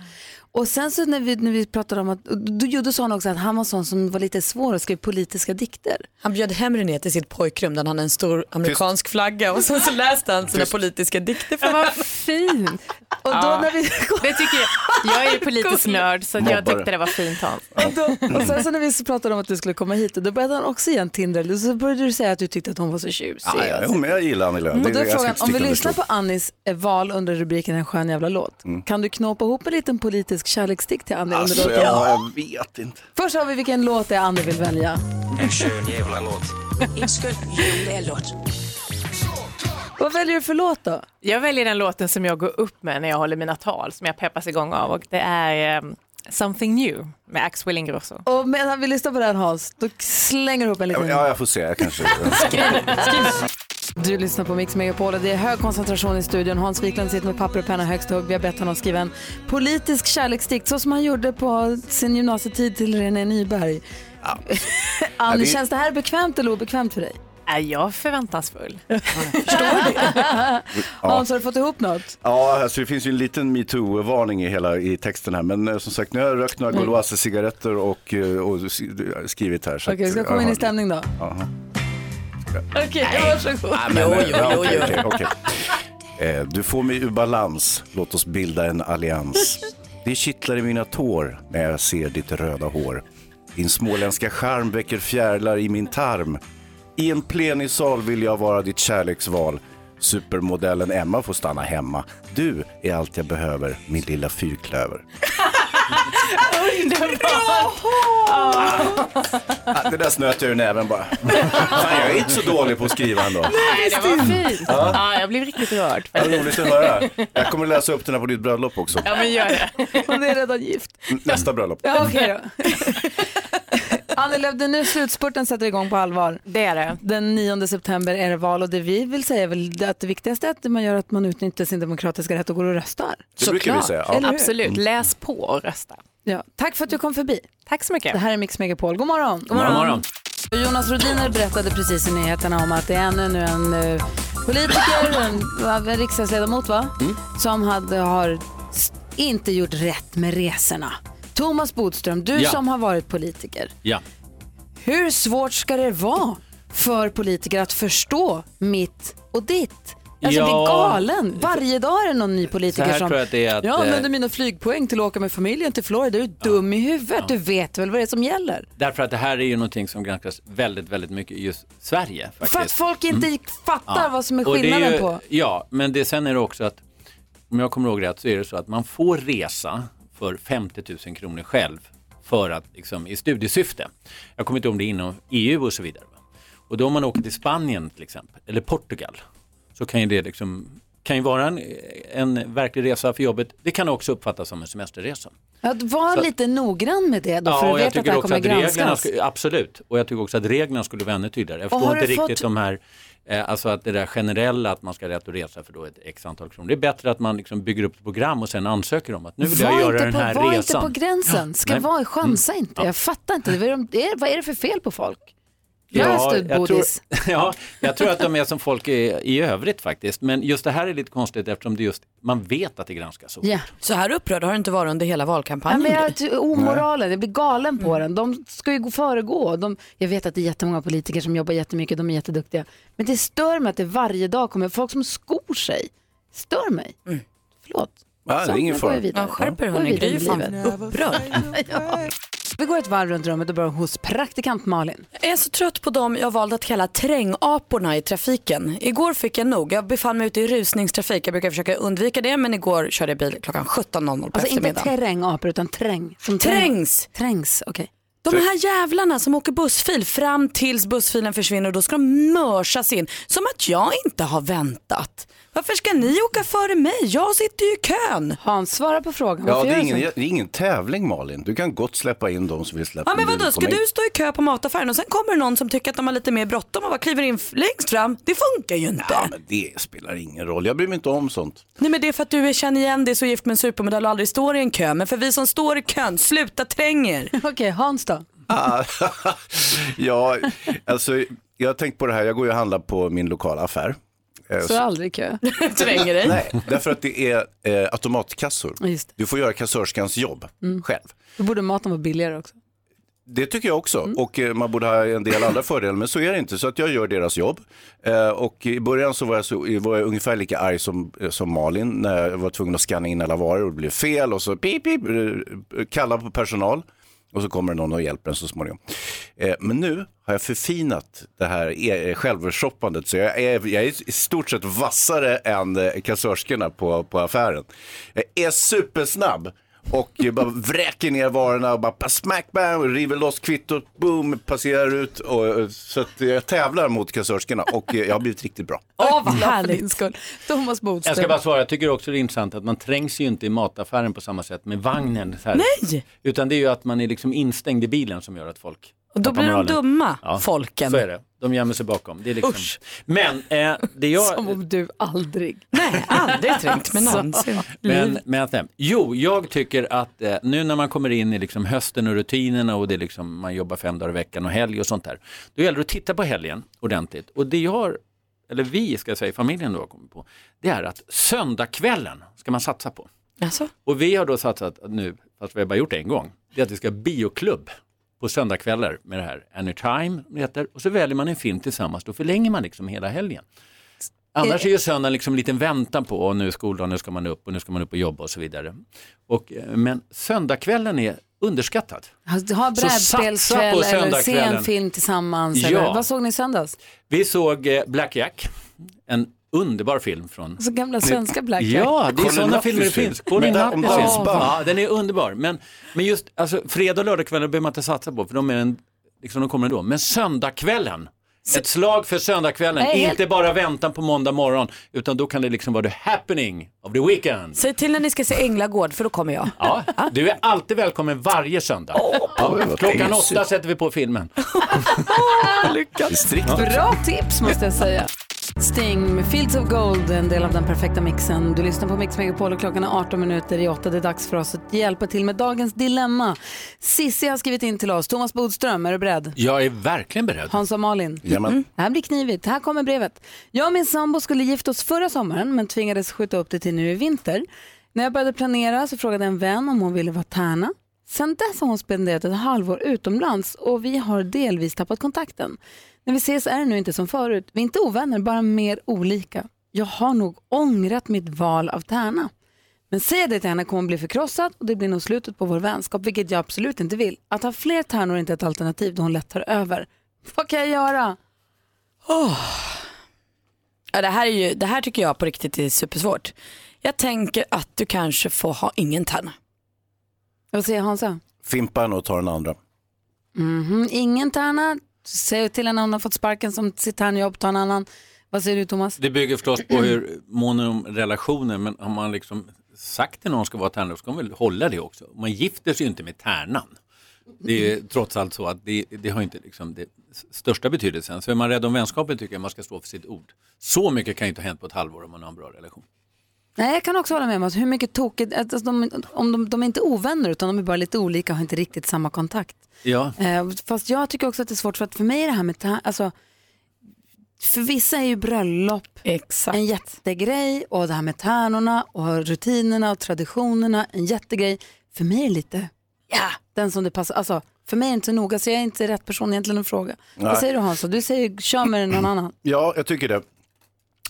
Och sen så när vi, när vi pratade om att, då, då, sa han också att han var sån som var lite svår att skriva politiska dikter. Han bjöd hem René till sitt pojkrum där han hade en stor amerikansk flagga och sen så läste han sina politiska dikter för Vad fint. Och då Ja, när vi... Det tycker jag. Jag är ju politisk nörd så jag tyckte det var fint Hans. Och, då, och sen så när vi så pratade om att du skulle komma hit, och då började han också igen Tinder. Så började du säga att du tyckte att hon var så tjusig. Ja, ja, men jag gillar Annie Lööf. Och Det- då är jag frågan, om vi lyssnar på Annis eh, val under rubriken En skön jävla låt, kan du knåpa ihop en liten politisk kärleksdikt till Annie under Alltså, låten? ja, jag vet inte. Först har vi vilken låt det är Annie vill välja. En skön jävla låt. En skön jävla låt. Vad väljer du för låt då? Jag väljer den låten som jag går upp med när jag håller mina tal, som jag peppas igång av och det är um, Something New med Axel Ingrosso. Och medan vi lyssnar på den Hans, då slänger du ihop en liten... Ja, jag får se. Jag kanske... Du lyssnar på Mix Megapol och det är hög koncentration i studion. Hans Wiklund sitter med papper och penna högst upp. Vi har bett honom skriva en politisk kärleksdikt så som han gjorde på sin gymnasietid till René Nyberg. Annie, det- känns det här bekvämt eller obekvämt för dig? Är jag förväntansfull? Hans, har du fått ihop något? Ja, alltså det finns ju en liten metoo-varning i hela i texten här. Men eh, som sagt, nu har jag rökt några. Gauloise-cigaretter och, eh, och s- skrivit här. så Okej, vi ska komma in jag i har- stämning då. Okej, varsågod. Eh, Du får mig ur balans, låt oss bilda en allians. Det kittlar i mina tår när jag ser ditt röda hår. Din småländska charm väcker fjärilar i min tarm. I en plenisal vill jag vara ditt kärleksval. Supermodellen Emma får stanna hemma. Du är allt jag behöver, min lilla fyrklöver. Ah, det där snöt jag ur näven bara. Fan, jag är inte så dålig på att skriva ändå. Nej, det var fint. Ja. Ja, jag blev riktigt rörd. Vad roligt att höra. Jag kommer läsa upp den här på ditt bröllop också. Ja, men gör det. Hon är redan gift. Nästa bröllop. Ja, okej då. Annie Lööf, är nu slutspurten sätter igång på allvar. Det är det. Den 9 september är det val och det vi vill säga är väl att det viktigaste är att man gör att man utnyttjar sin demokratiska rätt och går och röstar. Det brukar vi säga. Ja. Absolut, läs på och rösta. Ja. Tack för att du kom förbi. Tack så mycket. Det här är Mix Megapol. God morgon. God morgon. morgon. Jonas Rodiner berättade precis i nyheterna om att det är ännu nu en eh, politiker, en, en riksdagsledamot va? som hade, har inte gjort rätt med resorna. Thomas Bodström, du Ja. som har varit politiker. Ja. Hur svårt ska det vara för politiker att förstå mitt och ditt? Alltså Ja. bli galen. Varje dag är det någon ny politiker som tror jag det är att, jag använder eh, mina flygpoäng till att åka med familjen till Florida. Du är dum i huvudet. Du vet väl vad det är som gäller? Därför att det här är ju någonting som granskas väldigt, väldigt mycket i just Sverige. Faktiskt. För att folk inte fattar Ja. vad som är det skillnaden ju, på. Ja, men det, sen är det också att, om jag kommer ihåg rätt, så är det så att man får resa för 50 000 kronor själv för att, liksom, i studiesyfte. Jag kommer inte ihåg om det är inom EU och så vidare. Och då om man åker till Spanien till exempel, eller Portugal, så kan ju det liksom, kan ju vara en, en verklig resa för jobbet. Det kan också uppfattas som en semesterresa. Att vara Så- lite noggrann med det då, för och du jag vet att det här också kommer att reglerna, granskas. skulle, absolut, och jag tycker också att reglerna skulle vara ännu tydligare. Jag förstår inte riktigt fått- de här, eh, alltså att det där generella att man ska ha rätt att resa för då ett x antal kronor. Det är bättre att man liksom bygger upp ett program och sen ansöker om att nu vill jag Var göra inte den på, här var resan. inte på gränsen. Ska vara, chansa Mm. inte. Jag fattar inte. Är, vad är det för fel på folk? Ja, jag tror, Bodis. ja, jag tror att de är som folk är i övrigt faktiskt. Men just det här är lite konstigt eftersom det just, man vet att det granskas så. Ja. Så här upprörd har du inte varit under hela Ja, valkampanjen. men jag, omoralen, jag blir galen på Mm. den. De ska ju gå föregå. De, jag vet att det är jättemånga politiker som jobbar jättemycket, de är jätteduktiga. Men det stör mig att det varje dag kommer folk som skor sig. Stör mig. Förlåt. Ja, det är ingen fara. Ja, skärp er hörni, Gry är fan upprörd. ja. Vi går ett varv runt rummet och börjar hos praktikant Malin. Jag är så trött på dem jag valt att kalla trängaporna i trafiken. Igår fick jag nog. Jag befann mig ute i rusningstrafik. Jag brukar försöka undvika det men igår körde jag bil klockan 17.00 på Alltså inte terrängapor utan träng. Som Trängs! Trängs, okej. De här jävlarna som åker bussfil fram tills bussfilen försvinner och då ska de mörsas in. Som att jag inte har väntat. Varför ska ni åka före mig? Jag sitter ju i kön. Hans, svara på frågan. Ja, Varför det är, gör du ingen, så? det är ingen tävling Malin. Du kan gott släppa in de som vill släppa Ja men in vadå, bilen ska på mig. du stå i kö på mataffären och sen kommer det någon som tycker att de har lite mer bråttom och bara kliver in f- längst fram. Det funkar ju inte. Ja, men det spelar ingen roll. Jag bryr mig inte om sånt. Nej men det är för att du är- känner igen dig så gift med en supermodell och aldrig står i en kö. Men för vi som står i kön, sluta träng er. Okej, Hans då? Ah, ja, alltså jag har tänkt på det här. Jag går ju och handlar på min lokala affär. Eh, Så aldrig kö. Tränger dig. Nej, därför att det är eh, automatkassor. Det. Du får göra kassörskans jobb Mm. själv. Då borde maten vara billigare också. Det tycker jag också. Mm. Och eh, man borde ha en del andra fördelar, men så är det inte. Så att jag gör deras jobb. Eh, och i början så var jag, så, var jag ungefär lika arg som, eh, som Malin när jag var tvungen att scanna in alla varor och det blev fel och så pip, pip, eh, kalla på personal. Och så kommer någon och hjälper en så småningom. Eh, men nu har jag förfinat det här e- självshoppandet så jag är, jag är i stort sett vassare än eh, kassörskorna på, på affären. Jag är supersnabb och bara vräker ner varorna och bara smack bam, river loss kvittot, boom, passerar ut. Och, eh, så att jag tävlar mot kassörskorna och eh, jag har blivit riktigt bra. Åh, vad härligt. Skull. Thomas Bodström. Jag ska bara svara, jag tycker också det är intressant att man trängs ju inte i mataffären på samma sätt med vagnen. Så här. Nej! Utan det är ju att man är liksom instängd i bilen som gör att folk Och då blir de dumma, Ja, folken. Så är det, de gömmer sig bakom. Det är liksom... Men eh, det jag... Som om du aldrig. Nej, aldrig trängt med någonsin. Men, men att, jo, jag tycker att eh, nu när man kommer in i liksom hösten och rutinerna och det är liksom, man jobbar fem dagar i veckan och helg och sånt där. Då gäller det att titta på helgen ordentligt. Och det jag eller vi ska jag säga, familjen då har kommit på, det är att söndagskvällen ska man satsa på. Alltså? Och vi har då satsat nu, fast vi har bara gjort det en gång, det är att vi ska ha bioklubb på söndagskvällar med det här Anytime, det heter, och så väljer man en film tillsammans, då förlänger man liksom hela helgen. Annars är ju söndagen liksom en liten väntan på, och nu är skoldagen, nu ska man upp och nu ska man upp och jobba och så vidare. Och, eh, men söndagskvällen är underskattad. Ha brädspelskväll eller se en film tillsammans. Ja. Eller, vad såg ni i söndags? Vi såg eh, Black Jack, en underbar film från Alltså gamla svenska Black Jack. Ja, det är sådana filmer det finns. Colin film. dansband. Ja, den är underbar. Men, men just alltså, fredag och lördagskvällar behöver man inte satsa på för de, är en, liksom, de kommer ändå. Men söndagskvällen, ett slag för söndagskvällen, Nej, helt- inte bara väntan på måndag morgon utan då kan det liksom vara the happening of the weekend. Säg till när ni ska se Änglagård för då kommer jag. Ja, du är alltid välkommen varje söndag. Ja, klockan åtta sätter vi på filmen. Lyckat. Bra tips måste jag säga. Sting med Fields of Gold, en del av den perfekta mixen. Du lyssnar på Mix Megapol och klockan är 18 minuter i 8. Det är dags för oss att hjälpa till med dagens dilemma. Sissi har skrivit in till oss. Thomas Bodström, är du beredd? Jag är verkligen beredd. Hans och Malin. Jajamän. Mm. Det här blir knivigt. Här kommer brevet. Jag och min sambo skulle gifta oss förra sommaren men tvingades skjuta upp det till nu i vinter. När jag började planera så frågade en vän om hon ville vara tärna. Sen dess har hon spenderat ett halvår utomlands och vi har delvis tappat kontakten. När vi ses är det nu inte som förut. Vi är inte ovänner, bara mer olika. Jag har nog ångrat mitt val av tärna. Men säger jag det till henne kommer hon bli förkrossad och det blir nog slutet på vår vänskap, vilket jag absolut inte vill. Att ha fler tärnor är inte ett alternativ då hon lätt tar över. Vad kan jag göra? Ja, det, här är ju, det här tycker jag på riktigt är supersvårt. Jag tänker att du kanske får ha ingen tärna. Vad säger Hansa? Fimpan och tar den andra. Mhm, Ingen tärna. Säg till om hon har fått sparken som sitt tärnjobb, ta en annan. Vad säger du Thomas? Det bygger förstås på hur mån om relationer, men har man liksom sagt till någon ska vara tärna, så ska man väl hålla det också. Man gifter sig ju inte med tärnan. Det är trots allt så att det, det har inte liksom det största betydelsen. Så är man rädd om vänskapen tycker jag man ska stå för sitt ord. Så mycket kan ju inte ha hänt på ett halvår om man har en bra relation. Nej, jag kan också hålla med om att hur mycket tokigt, alltså de, om de, de är inte ovänner utan de är bara lite olika och har inte riktigt samma kontakt. Ja. Eh, fast jag tycker också att det är svårt för att för mig är det här med tär, alltså för vissa är ju bröllop en jättegrej och det här med tärnorna och rutinerna och traditionerna en jättegrej. För mig är det lite, ja, den som det passar. Alltså, för mig är det inte så noga så jag är inte rätt person egentligen att fråga. Nej. Vad säger du Hans? Du säger kör med någon annan. Ja, jag tycker det.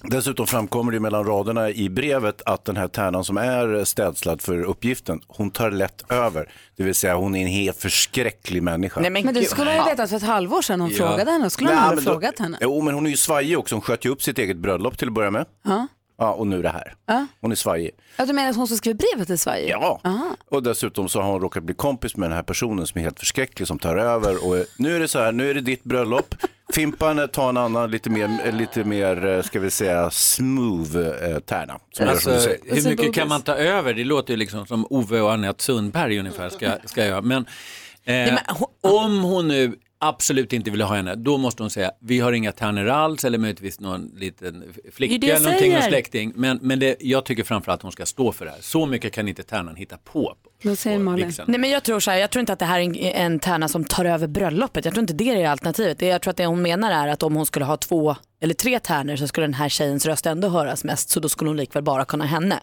Dessutom framkommer det mellan raderna i brevet att den här tärnan som är städslad för uppgiften, hon tar lätt över. Det vill säga hon är en helt förskräcklig människa. men, det skulle man ju vetat för ett halvår sedan hon frågade henne. Skulle Nej, aldrig men då- frågat henne? Jo, men hon är ju svajig också. Hon sköt ju upp sitt eget bröllop till att börja med. Ja. Ja, och nu det här. Ja. Hon är svajig. Ja, du menar att hon som skrev brevet till Sverige? Ja, Aha. och dessutom så har hon råkat bli kompis med den här personen som är helt förskräcklig som tar över och nu är det så här, nu är det ditt bröllop. Fimpan eh, tar en annan lite mer, eh, lite mer eh, ska vi säga, smooth eh, tärna. Som som Alltså, säger. hur mycket kan man ta över? Det låter ju liksom som Ove och Anette Sundberg ungefär ska, ska göra. Men, eh, om hon nu absolut inte vill ha henne, då måste hon säga vi har inga tärnor alls eller möjligtvis någon liten Det är det flicka jag eller någonting, någon släkting. Men, men det, jag tycker framförallt att hon ska stå för det här. Så mycket kan inte tärnan hitta på Vad säger Malin? Nej men jag tror så här, jag tror inte att det här är en, en tärna som tar över bröllopet. Jag tror inte det är alternativet. Det jag tror att det hon menar är att om hon skulle ha två eller tre tärnor så skulle den här tjejens röst ändå höras mest. Så då skulle hon likväl bara kunna henne.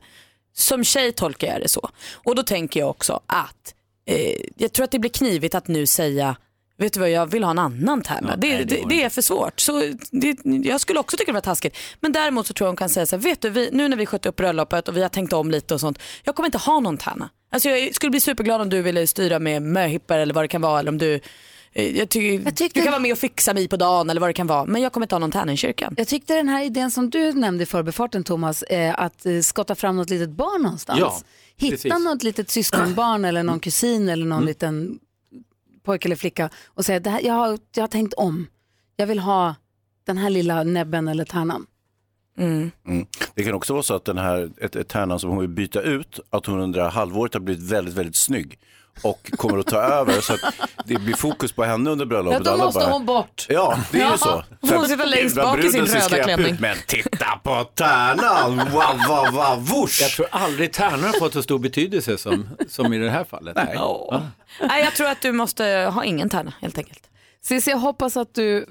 Som tjej tolkar jag det så. Och då tänker jag också att eh, jag tror att det blir knivigt att nu säga Vet du vad, jag vill ha en annan tärna. det, det, det är för svårt. Så det, jag skulle också tycka det var taskigt. Men däremot så tror jag hon kan säga så här, vet du, vi, nu när vi skötte upp bröllopet och vi har tänkt om lite och sånt. Jag kommer inte ha någon tärna. Alltså jag skulle bli superglad om du ville styra med möhippor eller vad det kan vara. Eller om du, eh, jag tycker, Du kan vara med och fixa mig på dagen eller vad det kan vara. Men jag kommer inte ha någon tärna i kyrkan. Jag tyckte den här idén som du nämnde i förbifarten Thomas, eh, att eh, skotta fram något litet barn någonstans. Ja, Hitta precis. något litet syskonbarn eller någon kusin eller någon liten pojke eller flicka och säga det här, jag, har, jag har tänkt om. Jag vill ha den här lilla näbben eller tärnan. Mm. Det kan också vara så att den här ett, ett tärnan som hon vill byta ut, att hon under halvåret har blivit väldigt, väldigt snygg och kommer att ta över så att det blir fokus på henne under bröllopet. Ja, då måste bara- hon bort. Ja, det är Ja, ju så. hon får sitta längst bak i sin röda klänning. Ut, men titta på tärnan, wow, wow, wow, whoosh. Jag tror aldrig tärnor har fått så stor betydelse som, som i det här fallet. Nej. Ja. Nej, jag tror att du måste ha ingen tärna helt enkelt. Cissi, jag hoppas att du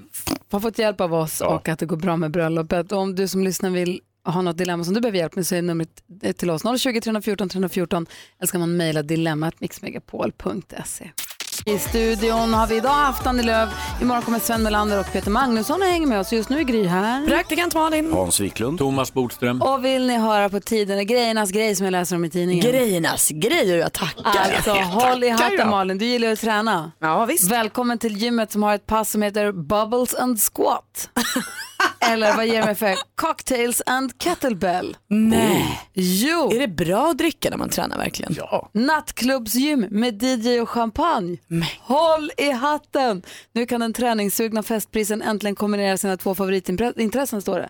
har fått hjälp av oss och att det går bra med bröllopet. Och om du som lyssnar vill ha något dilemma som du behöver hjälp med så är numret eh, till oss 020 314 314 eller ska man mejla dilemmatmixmegapol.se. I studion har vi idag haft Annie Lööf, imorgon kommer Sven Melander och Peter Magnusson och hänger med oss. Just nu är Gry här. Praktikant Malin. Hans Wiklund. Thomas Bodström. Och vill ni höra på tiden, grejernas grej som jag läser om i tidningen. Grejernas grej och jag tackar. Alltså håll i hatten Malin, du gillar att träna. Ja, visst. Välkommen till gymmet som har ett pass som heter Bubbles and Squat. Eller vad ger mig för Cocktails and Kettlebell. Nej. Jo. Är det bra att dricka när man tränar verkligen? Ja. Nattklubbsgym med DJ och champagne. Håll i hatten! Nu kan den träningssugna festprisen äntligen kombinera sina två favoritintressen står det.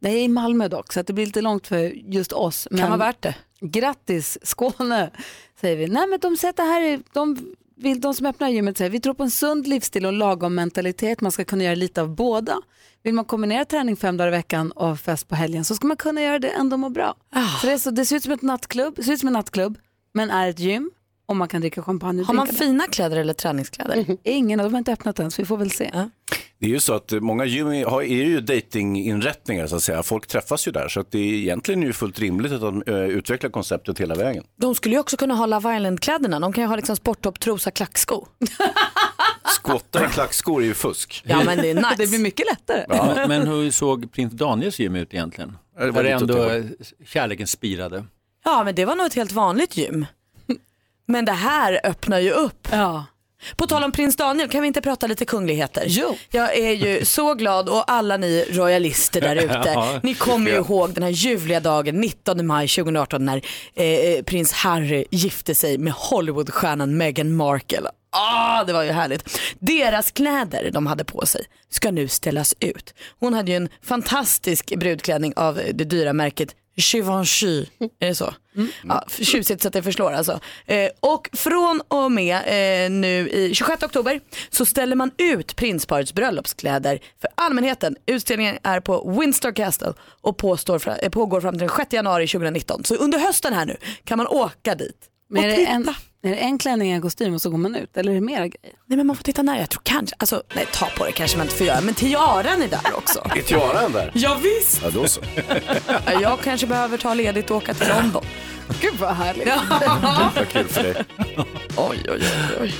Det är i Malmö dock så att det blir lite långt för just oss. Kan vara värt det. Grattis Skåne säger vi. Nej men de sätter här, i- de, vill, de som öppnar gymmet säger vi tror på en sund livsstil och lagom mentalitet. Man ska kunna göra lite av båda. Vill man kombinera träning fem dagar i veckan och fest på helgen så ska man kunna göra det ändå må bra. Så det, är så, det ser ut som ett nattklubb, ser ut som en nattklubb men är ett gym och man kan dricka champagne och Har man fina kläder eller träningskläder? det. Ingen av dem har inte öppnat än så vi får väl se. Det är ju så att många gym är ju datinginrättningar så att säga. Folk träffas ju där så att det är egentligen ju fullt rimligt att de eh, utvecklar konceptet hela vägen. De skulle ju också kunna ha Love Island-kläderna. De kan ju ha liksom sporttopp, trosa, klacksko. Skotta i klackskor är ju fusk. Ja men det är nice. Det blir mycket lättare. Ja, men hur såg prins Daniels gym ut egentligen? det var Var det ändå kärleken spirade? Ja men det var nog ett helt vanligt gym. Men det här öppnar ju upp. Ja. På tal om prins Daniel, kan vi inte prata lite kungligheter? Jo. Jag är ju så glad och alla ni royalister där ute, ni kommer ju ihåg den här ljuvliga dagen 19 maj 2018 när eh, prins Harry gifte sig med Hollywoodstjärnan Meghan Markle. Ah, det var ju härligt. Deras kläder de hade på sig ska nu ställas ut. Hon hade ju en fantastisk brudklänning av det dyra märket Givenchy, är det så? Ja, tjusigt så att det förslår alltså. Eh, och från och med eh, nu i 26 oktober så ställer man ut prinsparets bröllopskläder för allmänheten. Utställningen är på Windsor Castle och påstår, eh, pågår fram till den 6 januari 2019. Så under hösten här nu kan man åka dit Men och är det, titta. en, är det en klänning, en kostym och så går man ut? Eller är det mera grejer? Nej men man får titta nära, jag tror kanske, alltså nej ta på det kanske man inte får göra, men tiaran är där också. Är tiaran där? Ja, visst. Ja, då så. Jag kanske behöver ta ledigt och åka till London. Gud vad härligt. Vad kul för dig. Oj, oj, oj, oj.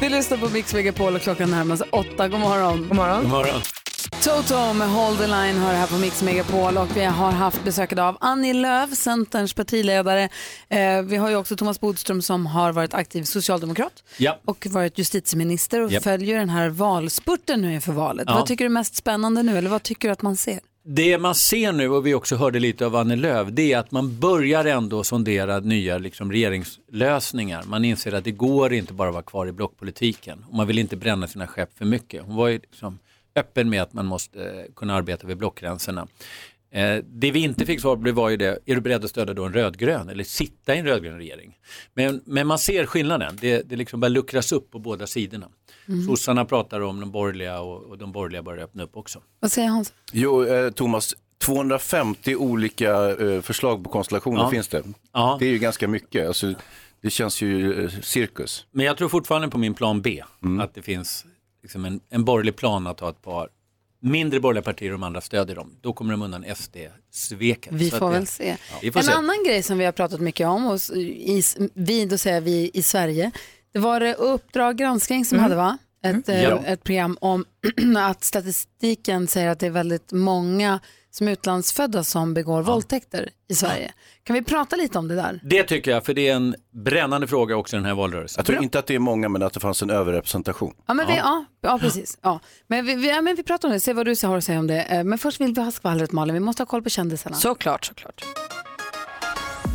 Du lyssnar på Mix Megapol och klockan närmar sig åtta. God morgon. God morgon. God morgon. Toto med Hold the line hör här på Mix Megapol och vi har haft besök av Annie Lööf, Centerns partiledare. Eh, vi har ju också Thomas Bodström som har varit aktiv socialdemokrat Ja. och varit justitieminister och Japp. följer den här valspurten nu inför valet. Ja. Vad tycker du är mest spännande nu eller vad tycker du att man ser? Det man ser nu och vi också hörde lite av Annie Lööf, det är att man börjar ändå sondera nya liksom, regeringslösningar. Man inser att det går inte bara att vara kvar i blockpolitiken och man vill inte bränna sina skepp för mycket. Hon var ju liksom öppen med att man måste eh, kunna arbeta vid blockgränserna. Eh, det vi inte fick svar på var ju det, är du beredd att stödja då en rödgrön eller sitta i en rödgrön regering? Men, men man ser skillnaden, det, det liksom börjar luckras upp på båda sidorna. Mm. Sossarna pratar om de borgerliga och, och de borgerliga börjar öppna upp också. Vad säger Hans? Jo, eh, Thomas, 250 olika eh, förslag på konstellationer Ja. finns det. Ja. Det är ju ganska mycket. Alltså, Det känns ju eh, cirkus. Men jag tror fortfarande på min plan B, Mm. att det finns liksom en, en borgerlig plan att ha ett par mindre borgerliga partier och de andra stödjer dem. Då kommer de undan SD-sveket. Vi får väl se. Ja, får en se. annan grej som vi har pratat mycket om, och i, vi, då säger vi i Sverige, det var det Uppdrag granskning som hade va? Ett, eh, Ja. ett program om att statistiken säger att det är väldigt många som är utlandsfödda som begår våldtäkter i Sverige. Kan vi prata lite om det där? Det tycker jag, för det är en brännande fråga också i den här valrörelsen. Jag tror inte att det är många, men att det fanns en överrepresentation. Ja, men Vi, ja, ja precis. Ja. Men, vi, vi, ja, men vi pratar om det, se vad du har att säga om det. Eh, Men först vill vi ha skvallret Malin, vi måste ha koll på kändisarna. Såklart, såklart.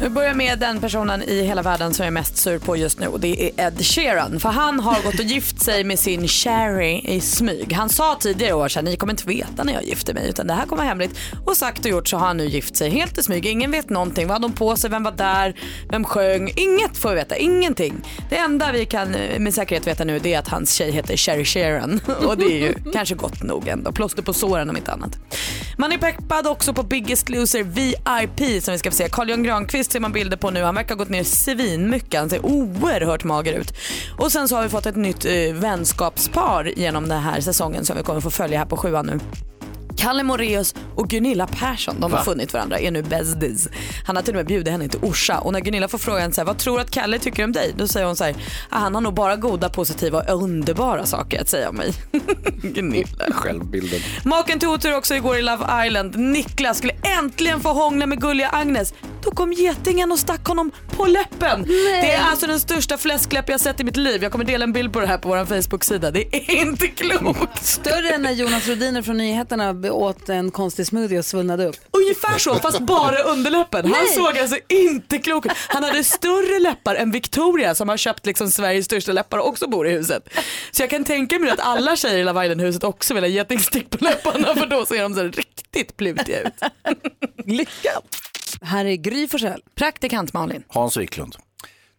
Vi börjar med den personen i hela världen som jag är mest sur på just nu och det är Ed Sheeran. För han har gått och gift sig med sin Sherry i smyg. Han sa tidigare år att ni kommer inte veta när jag gifter mig utan det här kommer vara hemligt. Och sagt och gjort så har han nu gift sig helt i smyg. Ingen vet någonting. Vad hade hon på sig? Vem var där? Vem sjöng? Inget får vi veta. Ingenting. Det enda vi kan eh, med säkerhet veta nu det är att hans tjej heter Sherry Sheeran. Och det är ju kanske gott nog ändå. Plåster på såren om inte annat. Man är peppad också på Biggest Loser VIP som vi ska få se. Carl Jan Granqvist ser man bilder på nu. Han verkar ha gått ner svinmycket. Han ser oerhört mager ut. Och sen så har vi fått ett nytt eh, vänskapspar genom den här säsongen som vi kommer få följa här på sjuan nu. Kalle Moreus och Gunilla Persson, de har Va? funnit varandra, är nu besties. Han har till och med bjudit henne till Orsa och när Gunilla får frågan så här, vad tror du att Kalle tycker om dig? Då säger hon så här, "Ah, han har nog bara goda, positiva och underbara saker att säga om mig. Gunilla. Självbilden. Maken till otur också igår i Love Island. Niklas skulle äntligen få hångla med gulliga Agnes. Då kom getingen och stack honom på läppen. Det är alltså den största fläskläpp jag sett i mitt liv. Jag kommer dela en bild på det här på vår Facebook-sida. Det är inte klokt. Större än när Jonas Rodiner från nyheterna åt en konstig smoothie och svullnade upp. Ungefär så, fast bara underläppen. Han såg alltså inte klok ut. Han hade större läppar än Victoria som har köpt liksom Sveriges största läppar och också bor i huset. Så jag kan tänka mig att alla tjejer i Love Island-huset också vill ha getingstick på läpparna för då ser de så riktigt plutiga ut. Lyckat! Här är Gry Forssell. Praktikant Malin. Hans Wiklund.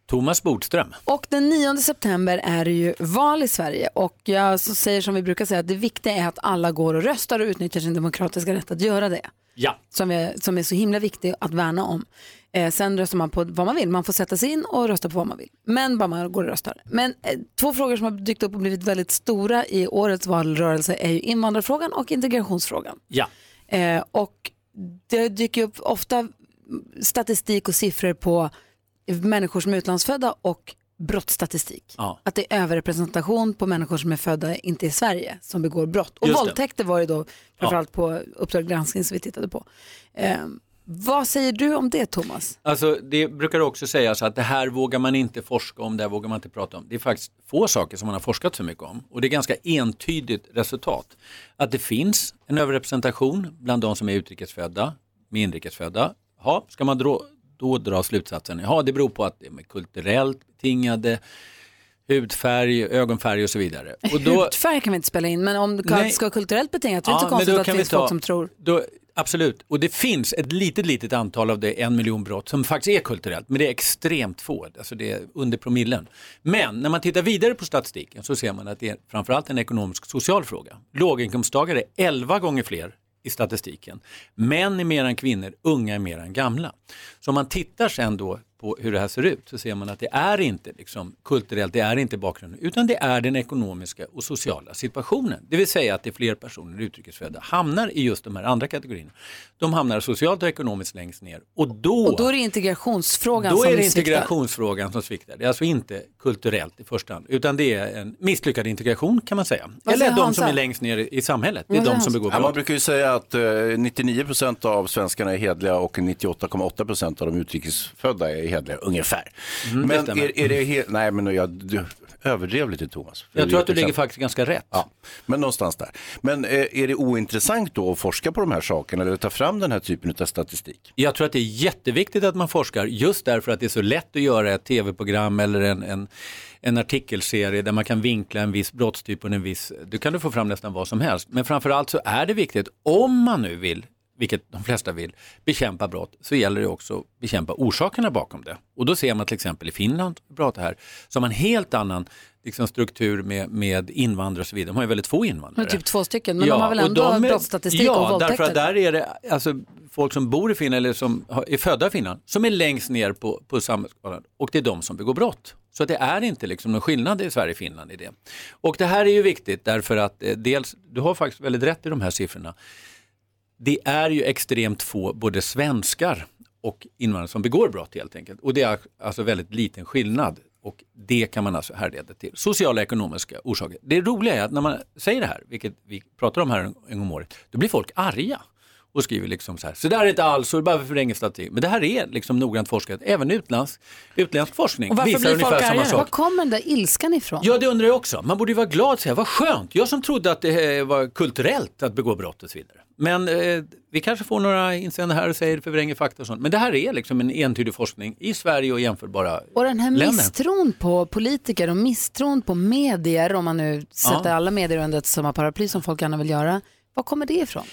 Thomas Bodström. Och den 9 september är det ju val i Sverige och jag säger som vi brukar säga att det viktiga är att alla går och röstar och utnyttjar sin demokratiska rätt att göra det. Ja. Som är, som är så himla viktig att värna om. Eh, sen röstar man på vad man vill, man får sätta sig in och rösta på vad man vill. Men bara man går och röstar. Men eh, två frågor som har dykt upp och blivit väldigt stora i årets valrörelse är ju invandrarfrågan och integrationsfrågan. Ja. Eh, och det dyker upp ofta statistik och siffror på människor som är utlandsfödda och brottsstatistik. Ja. Att det är överrepresentation på människor som är födda inte i Sverige som begår brott. Och Just det. våldtäkter var ju då framförallt på Uppdrag granskning som vi tittade på. Eh, vad säger du om det Thomas? Alltså, det brukar också sägas att det här vågar man inte forska om, det här vågar man inte prata om. Det är faktiskt få saker som man har forskat så mycket om och det är ganska entydigt resultat. Att det finns en överrepresentation bland de som är utrikesfödda med inrikesfödda. Ja, ska man då dra slutsatsen? Ja, det beror på att det är kulturellt betingade hudfärg, ögonfärg och så vidare. Och då, Hudfärg kan vi inte spela in men om det ska vara kulturellt betingat, det är Ja, inte så konstigt att det finns ta- folk som tror. Då, absolut, och det finns ett litet, litet antal av det, en miljon brott, som faktiskt är kulturellt, men det är extremt få, alltså det är under promillen. Men när man tittar vidare på statistiken så ser man att det är framförallt en ekonomisk social fråga. Låginkomsttagare är 11 gånger fler i statistiken. Män är mer än kvinnor, unga är mer än gamla. Så om man tittar sen då på hur det här ser ut så ser man att det är inte liksom kulturellt, det är inte bakgrunden, utan det är den ekonomiska och sociala situationen. Det vill säga att det är fler personer utrikesfödda hamnar i just de här andra kategorierna. De hamnar socialt och ekonomiskt längst ner och då, Och då är det integrationsfrågan då som är det integrationsfrågan som sviktar. Det är alltså inte kulturellt i första hand, utan det är en misslyckad integration kan man säga. Vad Eller säger de Hansa? som är längst ner i- samhället, det är de som begår Ja, man brott. brukar ju säga att eh, 99% av svenskarna är hedliga och 98,8% av de utrikesfödda är hedliga, ungefär. Mm, men är, är det he- Nej, men jag du överdrev lite Thomas. Jag tror att du ligger faktiskt ganska rätt. Ja, men någonstans där. Men eh, är det ointressant då att forska på de här sakerna eller ta fram den här typen av statistik? Jag tror att det är jätteviktigt att man forskar just därför att det är så lätt att göra ett tv-program eller en, en, en artikelserie där man kan vinkla en viss brottstyp och en viss, du kan du få fram nästan vad som helst. Men framförallt så är det viktigt, om man nu vill, vilket de flesta vill, bekämpa brott så gäller det också att bekämpa orsakerna bakom det. Och då ser man till exempel i Finland, vi pratar här, så har man en helt annan liksom, struktur med, med invandrare och så vidare. De har ju väldigt få invandrare. Men typ två stycken, men de har väl och ändå de är- brottsstatistik ja, och våldtäkter? därför att där är det, alltså folk som bor i Finland eller som är födda i Finland som är längst ner på, på samhällsskalan och det är de som begår brott. Så det är inte liksom någon skillnad i Sverige och Finland i det. Och det här är ju viktigt därför att eh, dels, du har faktiskt väldigt rätt i de här siffrorna. Det är ju extremt få både svenskar och invandrare som begår brott helt enkelt. Och det är alltså väldigt liten skillnad. Och det kan man alltså härleda till sociala och ekonomiska orsaker. Det roliga är att när man säger det här, vilket vi pratar om här en, en gång om året, då blir folk arga och skriver liksom så här, så där är inte alls, så det bara för förvrängt statistik. Men det här är liksom noggrant forskat, även utländsk, utländsk forskning Och visar blir ungefär samma sak. Var kommer den där ilskan ifrån? Ja, det undrar jag också. Man borde ju vara glad och säga, vad skönt. Jag som trodde att det eh, var kulturellt att begå brott och så vidare. Men eh, vi kanske får några insändare här och säger förvränger fakta och sånt. Men det här är liksom en entydig forskning i Sverige och jämförbara Och den här länder. misstron på politiker och misstron på medier, om man nu sätter Ja. alla medier under ett samma paraply som folk gärna vill göra, var kommer det ifrån?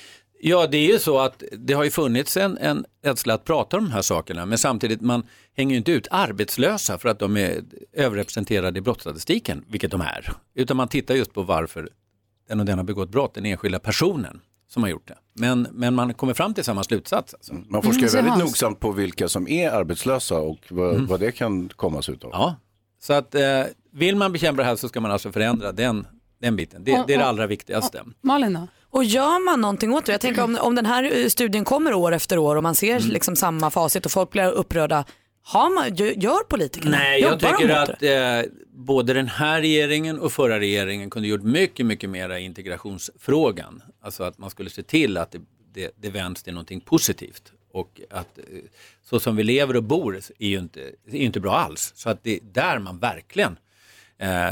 Ja, det är ju så att det har ju funnits en, en rädsla att prata om de här sakerna, men samtidigt man hänger ju inte ut arbetslösa för att de är överrepresenterade i brottsstatistiken, vilket de är, utan man tittar just på varför den och den har begått brott, den enskilda personen som har gjort det. Men, men man kommer fram till samma slutsats. Alltså. Man forskar ju väldigt nogsamt på vilka som är arbetslösa och vad, vad det kan komma sig utav. Ja, så att eh, vill man bekämpa det här så ska man alltså förändra den, den biten. Det, det är det allra viktigaste. Malin då? Och gör man någonting åt det? Jag tänker om, om den här eh, studien kommer år efter år och man ser Mm. liksom samma facit och folk blir upprörda. Har man, gör, politikerna? Nej, jag Jobbar tycker att eh, både den här regeringen och förra regeringen kunde gjort mycket, mycket mera i integrationsfrågan. Alltså att man skulle se till att det, det, det vänds till någonting positivt. Och att eh, så som vi lever och bor är ju inte, är inte bra alls. Så att det är där man verkligen eh,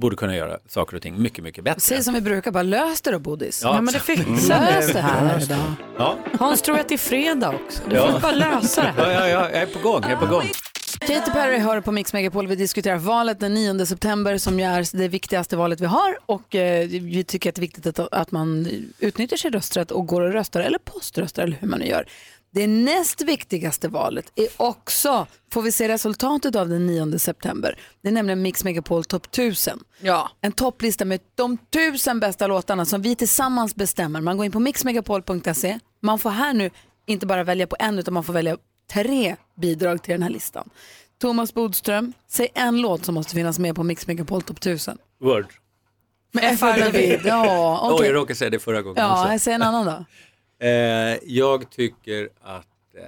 borde kunna göra saker och ting mycket, mycket bättre. Säg som vi brukar, bara lös det då Bodis. Ja, Ja, men det fick- Lös det här då. Ja. Hans tror att det är fredag också. Du Ja. får bara lösa det. Ja, ja, ja, jag är på gång, jag är på gång. Katy Perry hör på Mix Megapol. Vi diskuterar valet den 9 september som är det viktigaste valet vi har och eh, vi tycker att det är viktigt att, att man utnyttjar sin rösträtt och går och röstar eller poströstar eller hur man nu gör. Det näst viktigaste valet är också, får vi se resultatet av den 9 september. Det är nämligen Mix Megapol Top 1000. Ja. En topplista med de tusen bästa låtarna som vi tillsammans bestämmer. Man går in på mixmegapol.se. Man får här nu inte bara välja på en utan man får välja tre bidrag till den här listan. Thomas Bodström, säg en låt som måste finnas med på Mix Megapol Top 1000. Word. Med F. David. Ja, Oj, okej. jag råkade säga det förra gången Ja, också. jag säger en annan då. Eh, jag tycker att eh,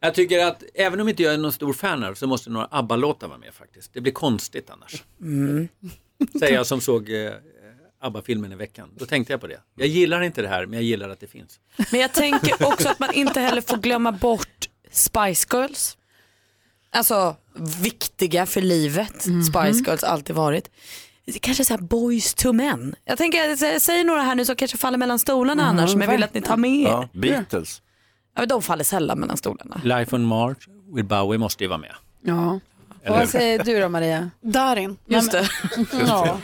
jag tycker att även om inte jag är någon stor fan av så måste några ABBA-låtar vara med faktiskt. Det blir konstigt annars. Säger jag som såg eh, ABBA-filmen i veckan. Då tänkte jag på det. Jag gillar inte det här men jag gillar att det finns. Men jag tänker också att man inte heller får glömma bort Spice Girls. Alltså viktiga för livet. Mhm. Spice Girls alltid varit. Kanske så här boys to men. Jag tänker, sä- säg några här nu som kanske faller mellan stolarna Mhm, annars, men jag vill att ni tar med Ja. Beatles. Ja, men de faller sällan mellan stolarna. Life on Mars with Bowie måste ju vara med. Ja. Och Eller- vad säger du då Maria? Darin, just det. Ja.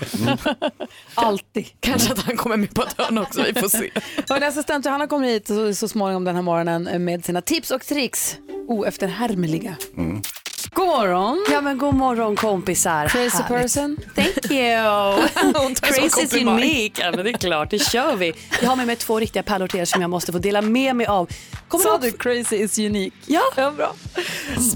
Alltid. Kanske att han kommer med på ett hörn också, vi får se. Hörni, assistent Johanna kommer hit så, så småningom den här morgonen med sina tips och tricks. Oefterhärmliga. God morgon. Ja men god morgon kompisar. Crazy Härligt. person. Thank you. Crazy is unique. Ja men det är klart, det kör vi. Jag har med mig två riktiga pärlor till er som jag måste få dela med mig av. Kommer Sa du crazy is unique? Ja, ja bra.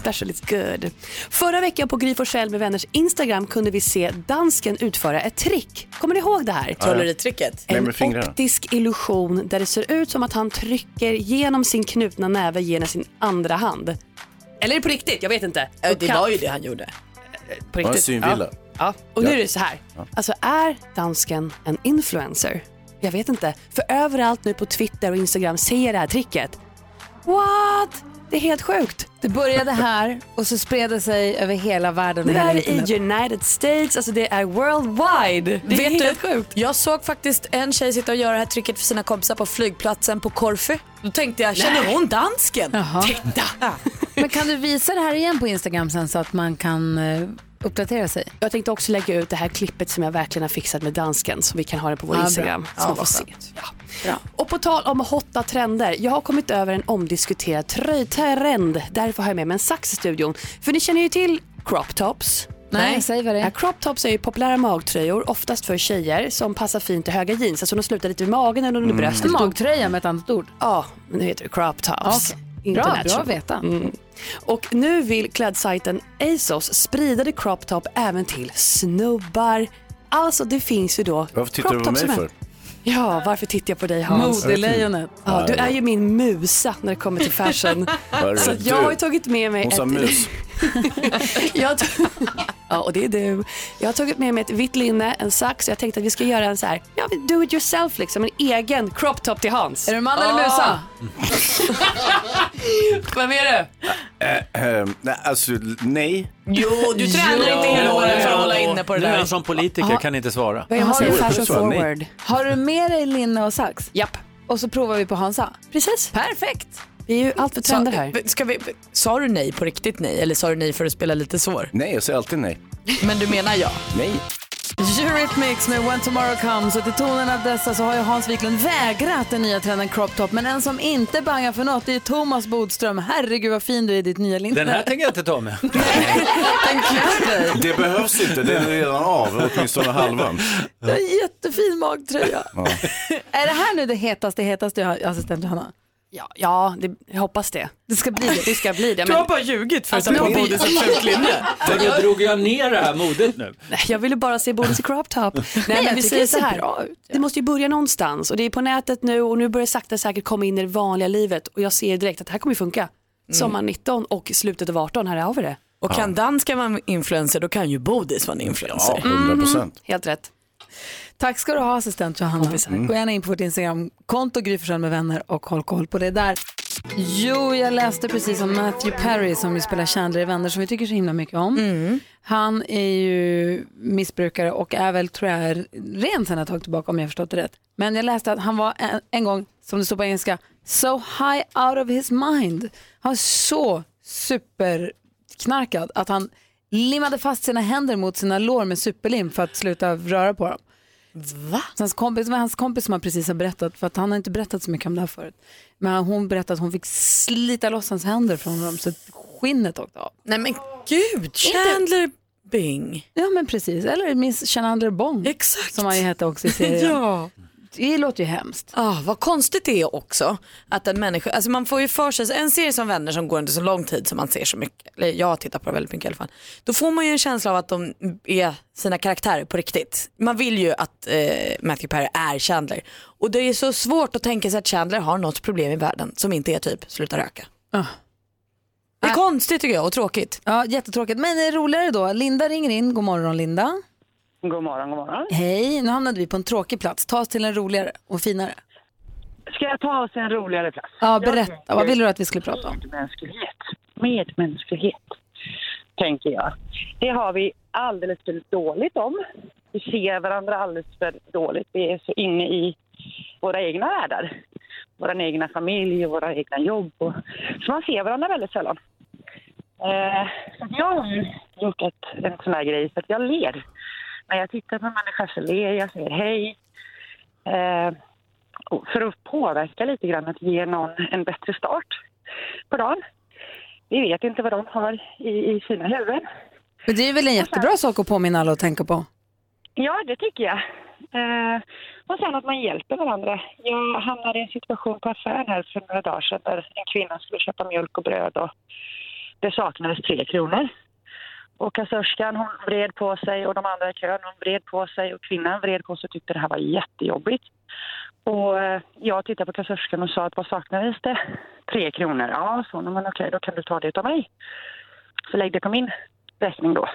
Special is good. Förra veckan på Gry Forssell med vänners Instagram kunde vi se dansken utföra ett trick. Kommer ni ihåg det här? Trolleritricket. En optisk illusion där det ser ut som att han trycker genom sin knutna näve genom sin andra hand. Eller är det på riktigt? Jag vet inte. Ja, Det Kan- var ju det han gjorde. på Ja, en riktigt. synvilla. Ja. ja. Och nu är det så här. Alltså är dansken en influencer? Jag vet inte. För överallt nu på Twitter och Instagram ser jag det här tricket. What? Det är helt sjukt. Det började här och så spred det sig över hela världen. Det där är i United States, alltså det är worldwide. Det är Vet helt du, sjukt. jag såg faktiskt en tjej sitta och göra det här tricket för sina kompisar på flygplatsen på Korfu. Då tänkte jag, känner hon dansken? Jaha. Titta! Men kan du visa det här igen på Instagram sen så att man kan eh, uppdatera sig? Jag tänkte också lägga ut det här klippet som jag verkligen har fixat med dansken så vi kan ha det på vår Ja, bra. Instagram. Ja, så man får se. Ja. Bra. Och på tal om hotta trender. Jag har kommit över en omdiskuterad tröjtrend. Därför har jag med mig en sax i studion. För ni känner ju till crop tops. Nej, säg vad det är. Ja, crop tops är ju populära magtröjor, oftast för tjejer, som passar fint till höga jeans. Alltså de slutar lite vid magen eller under Mm. bröstet. Magtröja med ett annat ord? Ja, men nu heter det crop tops. Inte Bra, bra att veta. Mm. Och nu vill klädsajten ASOS sprida det crop top även till snubbar. Alltså det finns ju då Varför tittar du crop på mig för? Ja, varför tittar jag på dig Hans? Modelejonet. Ja, du är ju min musa när det kommer till fashion. Så jag har ju tagit med mig Hon sa ett... mus. jag har ja, och det är du. Jag har tagit med mig ett vitt linne, en sax och jag tänkte att vi ska göra en så här, ja, do it yourself liksom, en egen crop top till Hans. Är du man eller musa? Vem är du? Eh, eh, nej, alltså, nej. Jo, du tränar inte hela året för att hålla inne på det Nu är där. han som politiker, kan inte svara. Är man säger fashion forward. Har du med dig linne och sax? Japp. Och så provar vi på Hansa? Precis. Perfekt. Vi är ju allt för trender här. Sa, ska vi, sa du nej på riktigt nej eller sa du nej för att spela lite svår? Nej, jag säger alltid nej. Men du menar ja? Nej. Eurythmics med When Tomorrow Comes och till tonen av dessa så har ju Hans Wiklund vägrat den nya trenden crop top men en som inte bangar för något det är Thomas Bodström. Herregud vad fin du är i ditt nya linne. Den här tänker jag inte ta med. Den klär dig. Det behövs inte, den är redan av, åtminstone halvan. Du har en jättefin magtröja. Ja. Är det här nu det hetaste, hetaste assistent Johanna? Ja, ja det, jag hoppas det. Det ska bli det. Det ska bli det. Du har Men, bara ljugit för att ta på men- Bodis ett fult linne. Men då drog jag ner det här modet nu. nej, jag ville bara se Bodis i crop top. Nej, men jag vi säger det så ser här. bra ut, Det måste ju börja någonstans och det är på nätet nu och nu börjar det sakta säkert komma in i det vanliga livet och jag ser direkt att det här kommer funka. Sommar 19 och slutet av 18, här har vi det. Och kan dansken vara en influencer då kan ju Bodis vara en influencer. Ja, 100 procent. Helt rätt. Tack ska du ha assistent Johanna. Gå gärna in på vårt Instagramkonto Gry med vänner och håll koll på det där. Jo, jag läste precis om Matthew Perry som ju spelar Chandler i Vänner som vi tycker så himla mycket om. Han är ju missbrukare och är väl tror jag ren sedan ett tag tillbaka om jag förstått det rätt. Men jag läste att han var en, en gång, som det står på engelska, so high out of his mind. Han var så superknarkad att han limmade fast sina händer mot sina lår med superlim för att sluta röra på dem. Va? Så Hans kompis, det var hans kompis som han precis har berättat, för att han har inte berättat så mycket om det här förut. Men hon berättade att hon fick slita loss hans händer från honom så att skinnet åkte av. Nej men gud, Chandler Bing. Ja men precis, eller Miss Chandler Bong. Exakt. Som han ju hette också i serien. Ja. Det låter ju hemskt. Ah, vad konstigt det är också att en människa, alltså man får ju för sig, en serie som Vänner som går under så lång tid som man ser så mycket, eller jag tittar på det väldigt mycket i alla fall, då får man ju en känsla av att de är sina karaktärer på riktigt. Man vill ju att eh, Matthew Perry är Chandler och det är så svårt att tänka sig att Chandler har något problem i världen som inte är typ sluta röka. Ah. Det är konstigt tycker jag och tråkigt. Ja, jättetråkigt. Men det är roligare då. Linda ringer in. God morgon Linda. God morgon, god morgon. Hej, nu hamnade vi på en tråkig plats. Ta oss till en roligare och finare. Ska jag ta oss en roligare plats? Ja, berätta. Vad vill du att vi skulle prata om? Medmänsklighet. Medmänsklighet, tänker jag. Det har vi alldeles för dåligt om. Vi ser varandra alldeles för dåligt. Vi är så inne i våra egna världar. Vår egna familj och våra egna jobb. Och, så man ser varandra väldigt sällan. Eh, så jag har gjort ett, en sån här grej för att jag ler. När jag tittar på en människa så ler jag, säger hej. Eh, för att påverka lite grann, att ge någon en bättre start på dagen. Vi vet inte vad de har i, i sina huvuden. Men det är väl en jättebra sak att påminna alla att tänka på. Ja, det tycker jag. Eh, och sen att man hjälper varandra. Jag hamnade i en situation på affären här för några dagar sedan där en kvinna skulle köpa mjölk och bröd och det saknades tre kronor. Och kassörskan hon vred på sig och de andra i kön hon vred på sig och kvinnan vred på sig och tyckte det här var jättejobbigt. Och eh, jag tittade på kassörskan och sa att vad saknades det? Tre kronor. Ja, så men okej, då kan du ta det av mig. Så lägg det på min räkning då.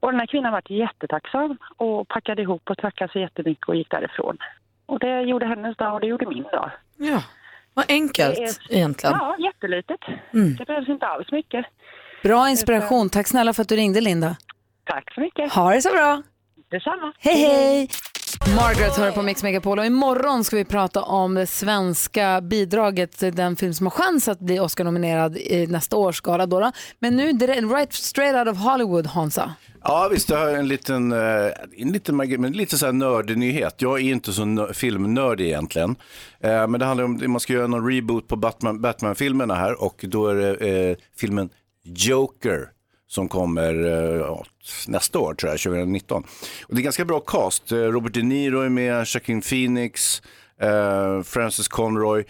Och den här kvinnan var jättetacksam och packade ihop och tackade så jättemycket och gick därifrån. Och det gjorde hennes dag och det gjorde min dag. Ja, vad enkelt är- egentligen. Ja, jättelitet. Mm. Det behövs inte alls mycket. Bra inspiration. Tack snälla för att du ringde Linda. Tack så mycket. Ha det så bra. Detsamma. Hej hej! Margaret hör på Mix Megapol och imorgon ska vi prata om det svenska bidraget till den film som har chans att bli Oscar-nominerad i nästa års gala. Då då. Men nu, right straight out of Hollywood, Hansa. Ja visst, jag har en liten, eh, en liten, magi- men lite så här nördnyhet. Jag är inte så nö- filmnördig egentligen. Eh, Men det handlar om, man ska göra någon reboot på Batman, Batman-filmerna här och då är det eh, filmen Joker som kommer eh, nästa år, tror jag, 2019. Och det är ganska bra cast. Eh, Robert De Niro är med, Joaquin Phoenix, eh, Francis Conroy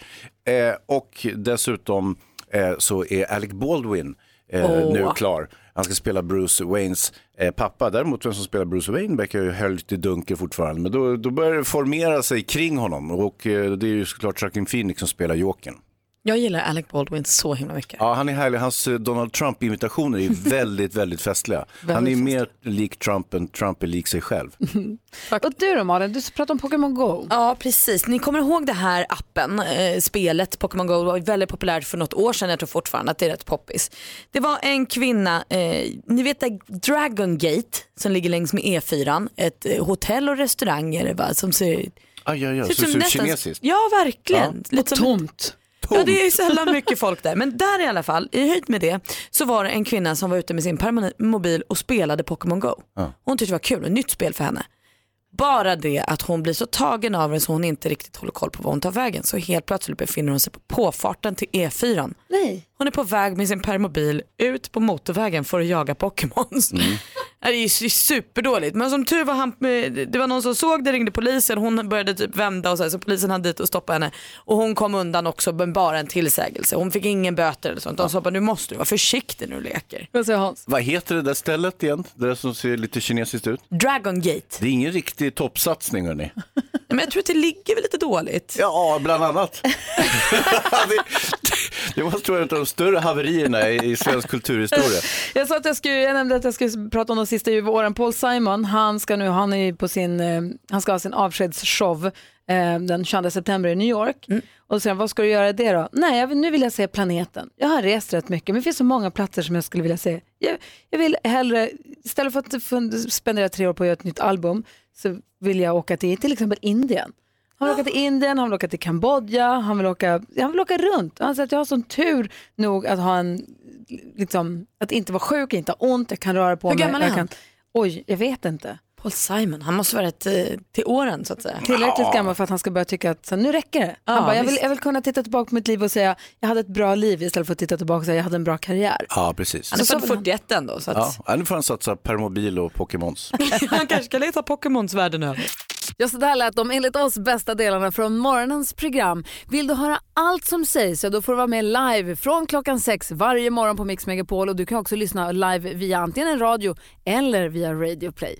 eh, och dessutom eh, så är Alec Baldwin Åh. nu klar. Han ska spela Bruce Waynes pappa. Däremot vem som spelar Bruce Wayne verkar ju höra lite dunkel fortfarande. Men då, då börjar det formera sig kring honom och det är ju såklart Joaquin Phoenix som spelar Jokern. Jag gillar Alec Baldwin så himla mycket. Ja, han är härlig. Hans eh, Donald Trump-imitationer är väldigt, väldigt festliga. Han är mer lik Trump än Trump är lik sig själv. Och du då Malin, du pratade om Pokémon Go. Ja precis, ni kommer ihåg det här appen, eh, spelet Pokémon Go var väldigt populärt för något år sedan, jag tror fortfarande att det är rätt poppis. Det var en kvinna, eh, ni vet där Dragon Gate som ligger längs med E4, ett eh, hotell och restauranger va, som ser Aj, aj, aj. Ser ut som så nästan- kinesiskt. Ja, verkligen. Ja. Lite som- tomt. Ja, det är sällan mycket folk där. Men där i alla fall, i höjd med det, så var det en kvinna som var ute med sin permobil och spelade Pokémon Go. Ja. Hon tyckte det var kul, ett nytt spel för henne. Bara det att hon blir så tagen av det så hon inte riktigt håller koll på var hon tar vägen. Så helt plötsligt befinner hon sig på påfarten till E4. Nej. Hon är på väg med sin permobil ut på motorvägen för att jaga Pokémons. Mm. Det är superdåligt. Men som tur var, han, det var någon som såg det, ringde polisen, hon började typ vända och så, här, så polisen hade dit och stoppade henne. Och hon kom undan också med bara en tillsägelse. Hon fick ingen böter eller sånt. De sa bara nu måste du vara försiktig när du leker. Vad säger Hans? Vad heter det där stället igen? Det där som ser lite kinesiskt ut? Dragon Gate. Det är ingen riktig toppsatsning hörni. Men jag tror att det ligger väl lite dåligt. Ja, bland annat. det, måste vara en av de större haverierna i, svensk kulturhistoria. Jag sa att jag skulle, jag nämnde att jag skulle prata om de sista åren. Paul Simon, han ska nu, han är på sin, eh, han ska ha sin avskedsshow eh, den 22 september i New York. Och sen vad ska du göra det då? Nej, jag vill, nu vill jag se planeten. Jag har rest rätt mycket, men det finns så många platser som jag skulle vilja se. Jag, jag vill hellre, istället för att spendera tre år på att göra ett nytt album, så vill jag åka till till exempel Indien. Han vill åka till Indien, han vill åka till Kambodja, han vill åka, han vill åka runt. Han säger att jag har sån tur nog att ha en, liksom, att inte vara sjuk, inte ha ont, jag kan röra på Hur mig. gammal är han? Kan, oj, jag vet inte. Paul Simon, han måste vara rätt eh, till åren så att säga. Tillräckligt gammal för att han ska börja tycka att så, nu räcker det. Han Ja, bara, jag, vill, visst. jag vill kunna titta tillbaka på mitt liv och säga jag hade ett bra liv istället för att titta tillbaka och säga jag hade en bra karriär. Ja, precis. Han är född 41 ändå så att Ja, nu får han satsa permobil och Pokémons. han kanske ska leta Pokémons världen över. Ja, så där lät de enligt oss bästa delarna från morgonens program. Vill du höra allt som sägs så då får du vara med live från klockan sex varje morgon på Mix Megapol och du kan också lyssna live via antingen en radio eller via Radio Play.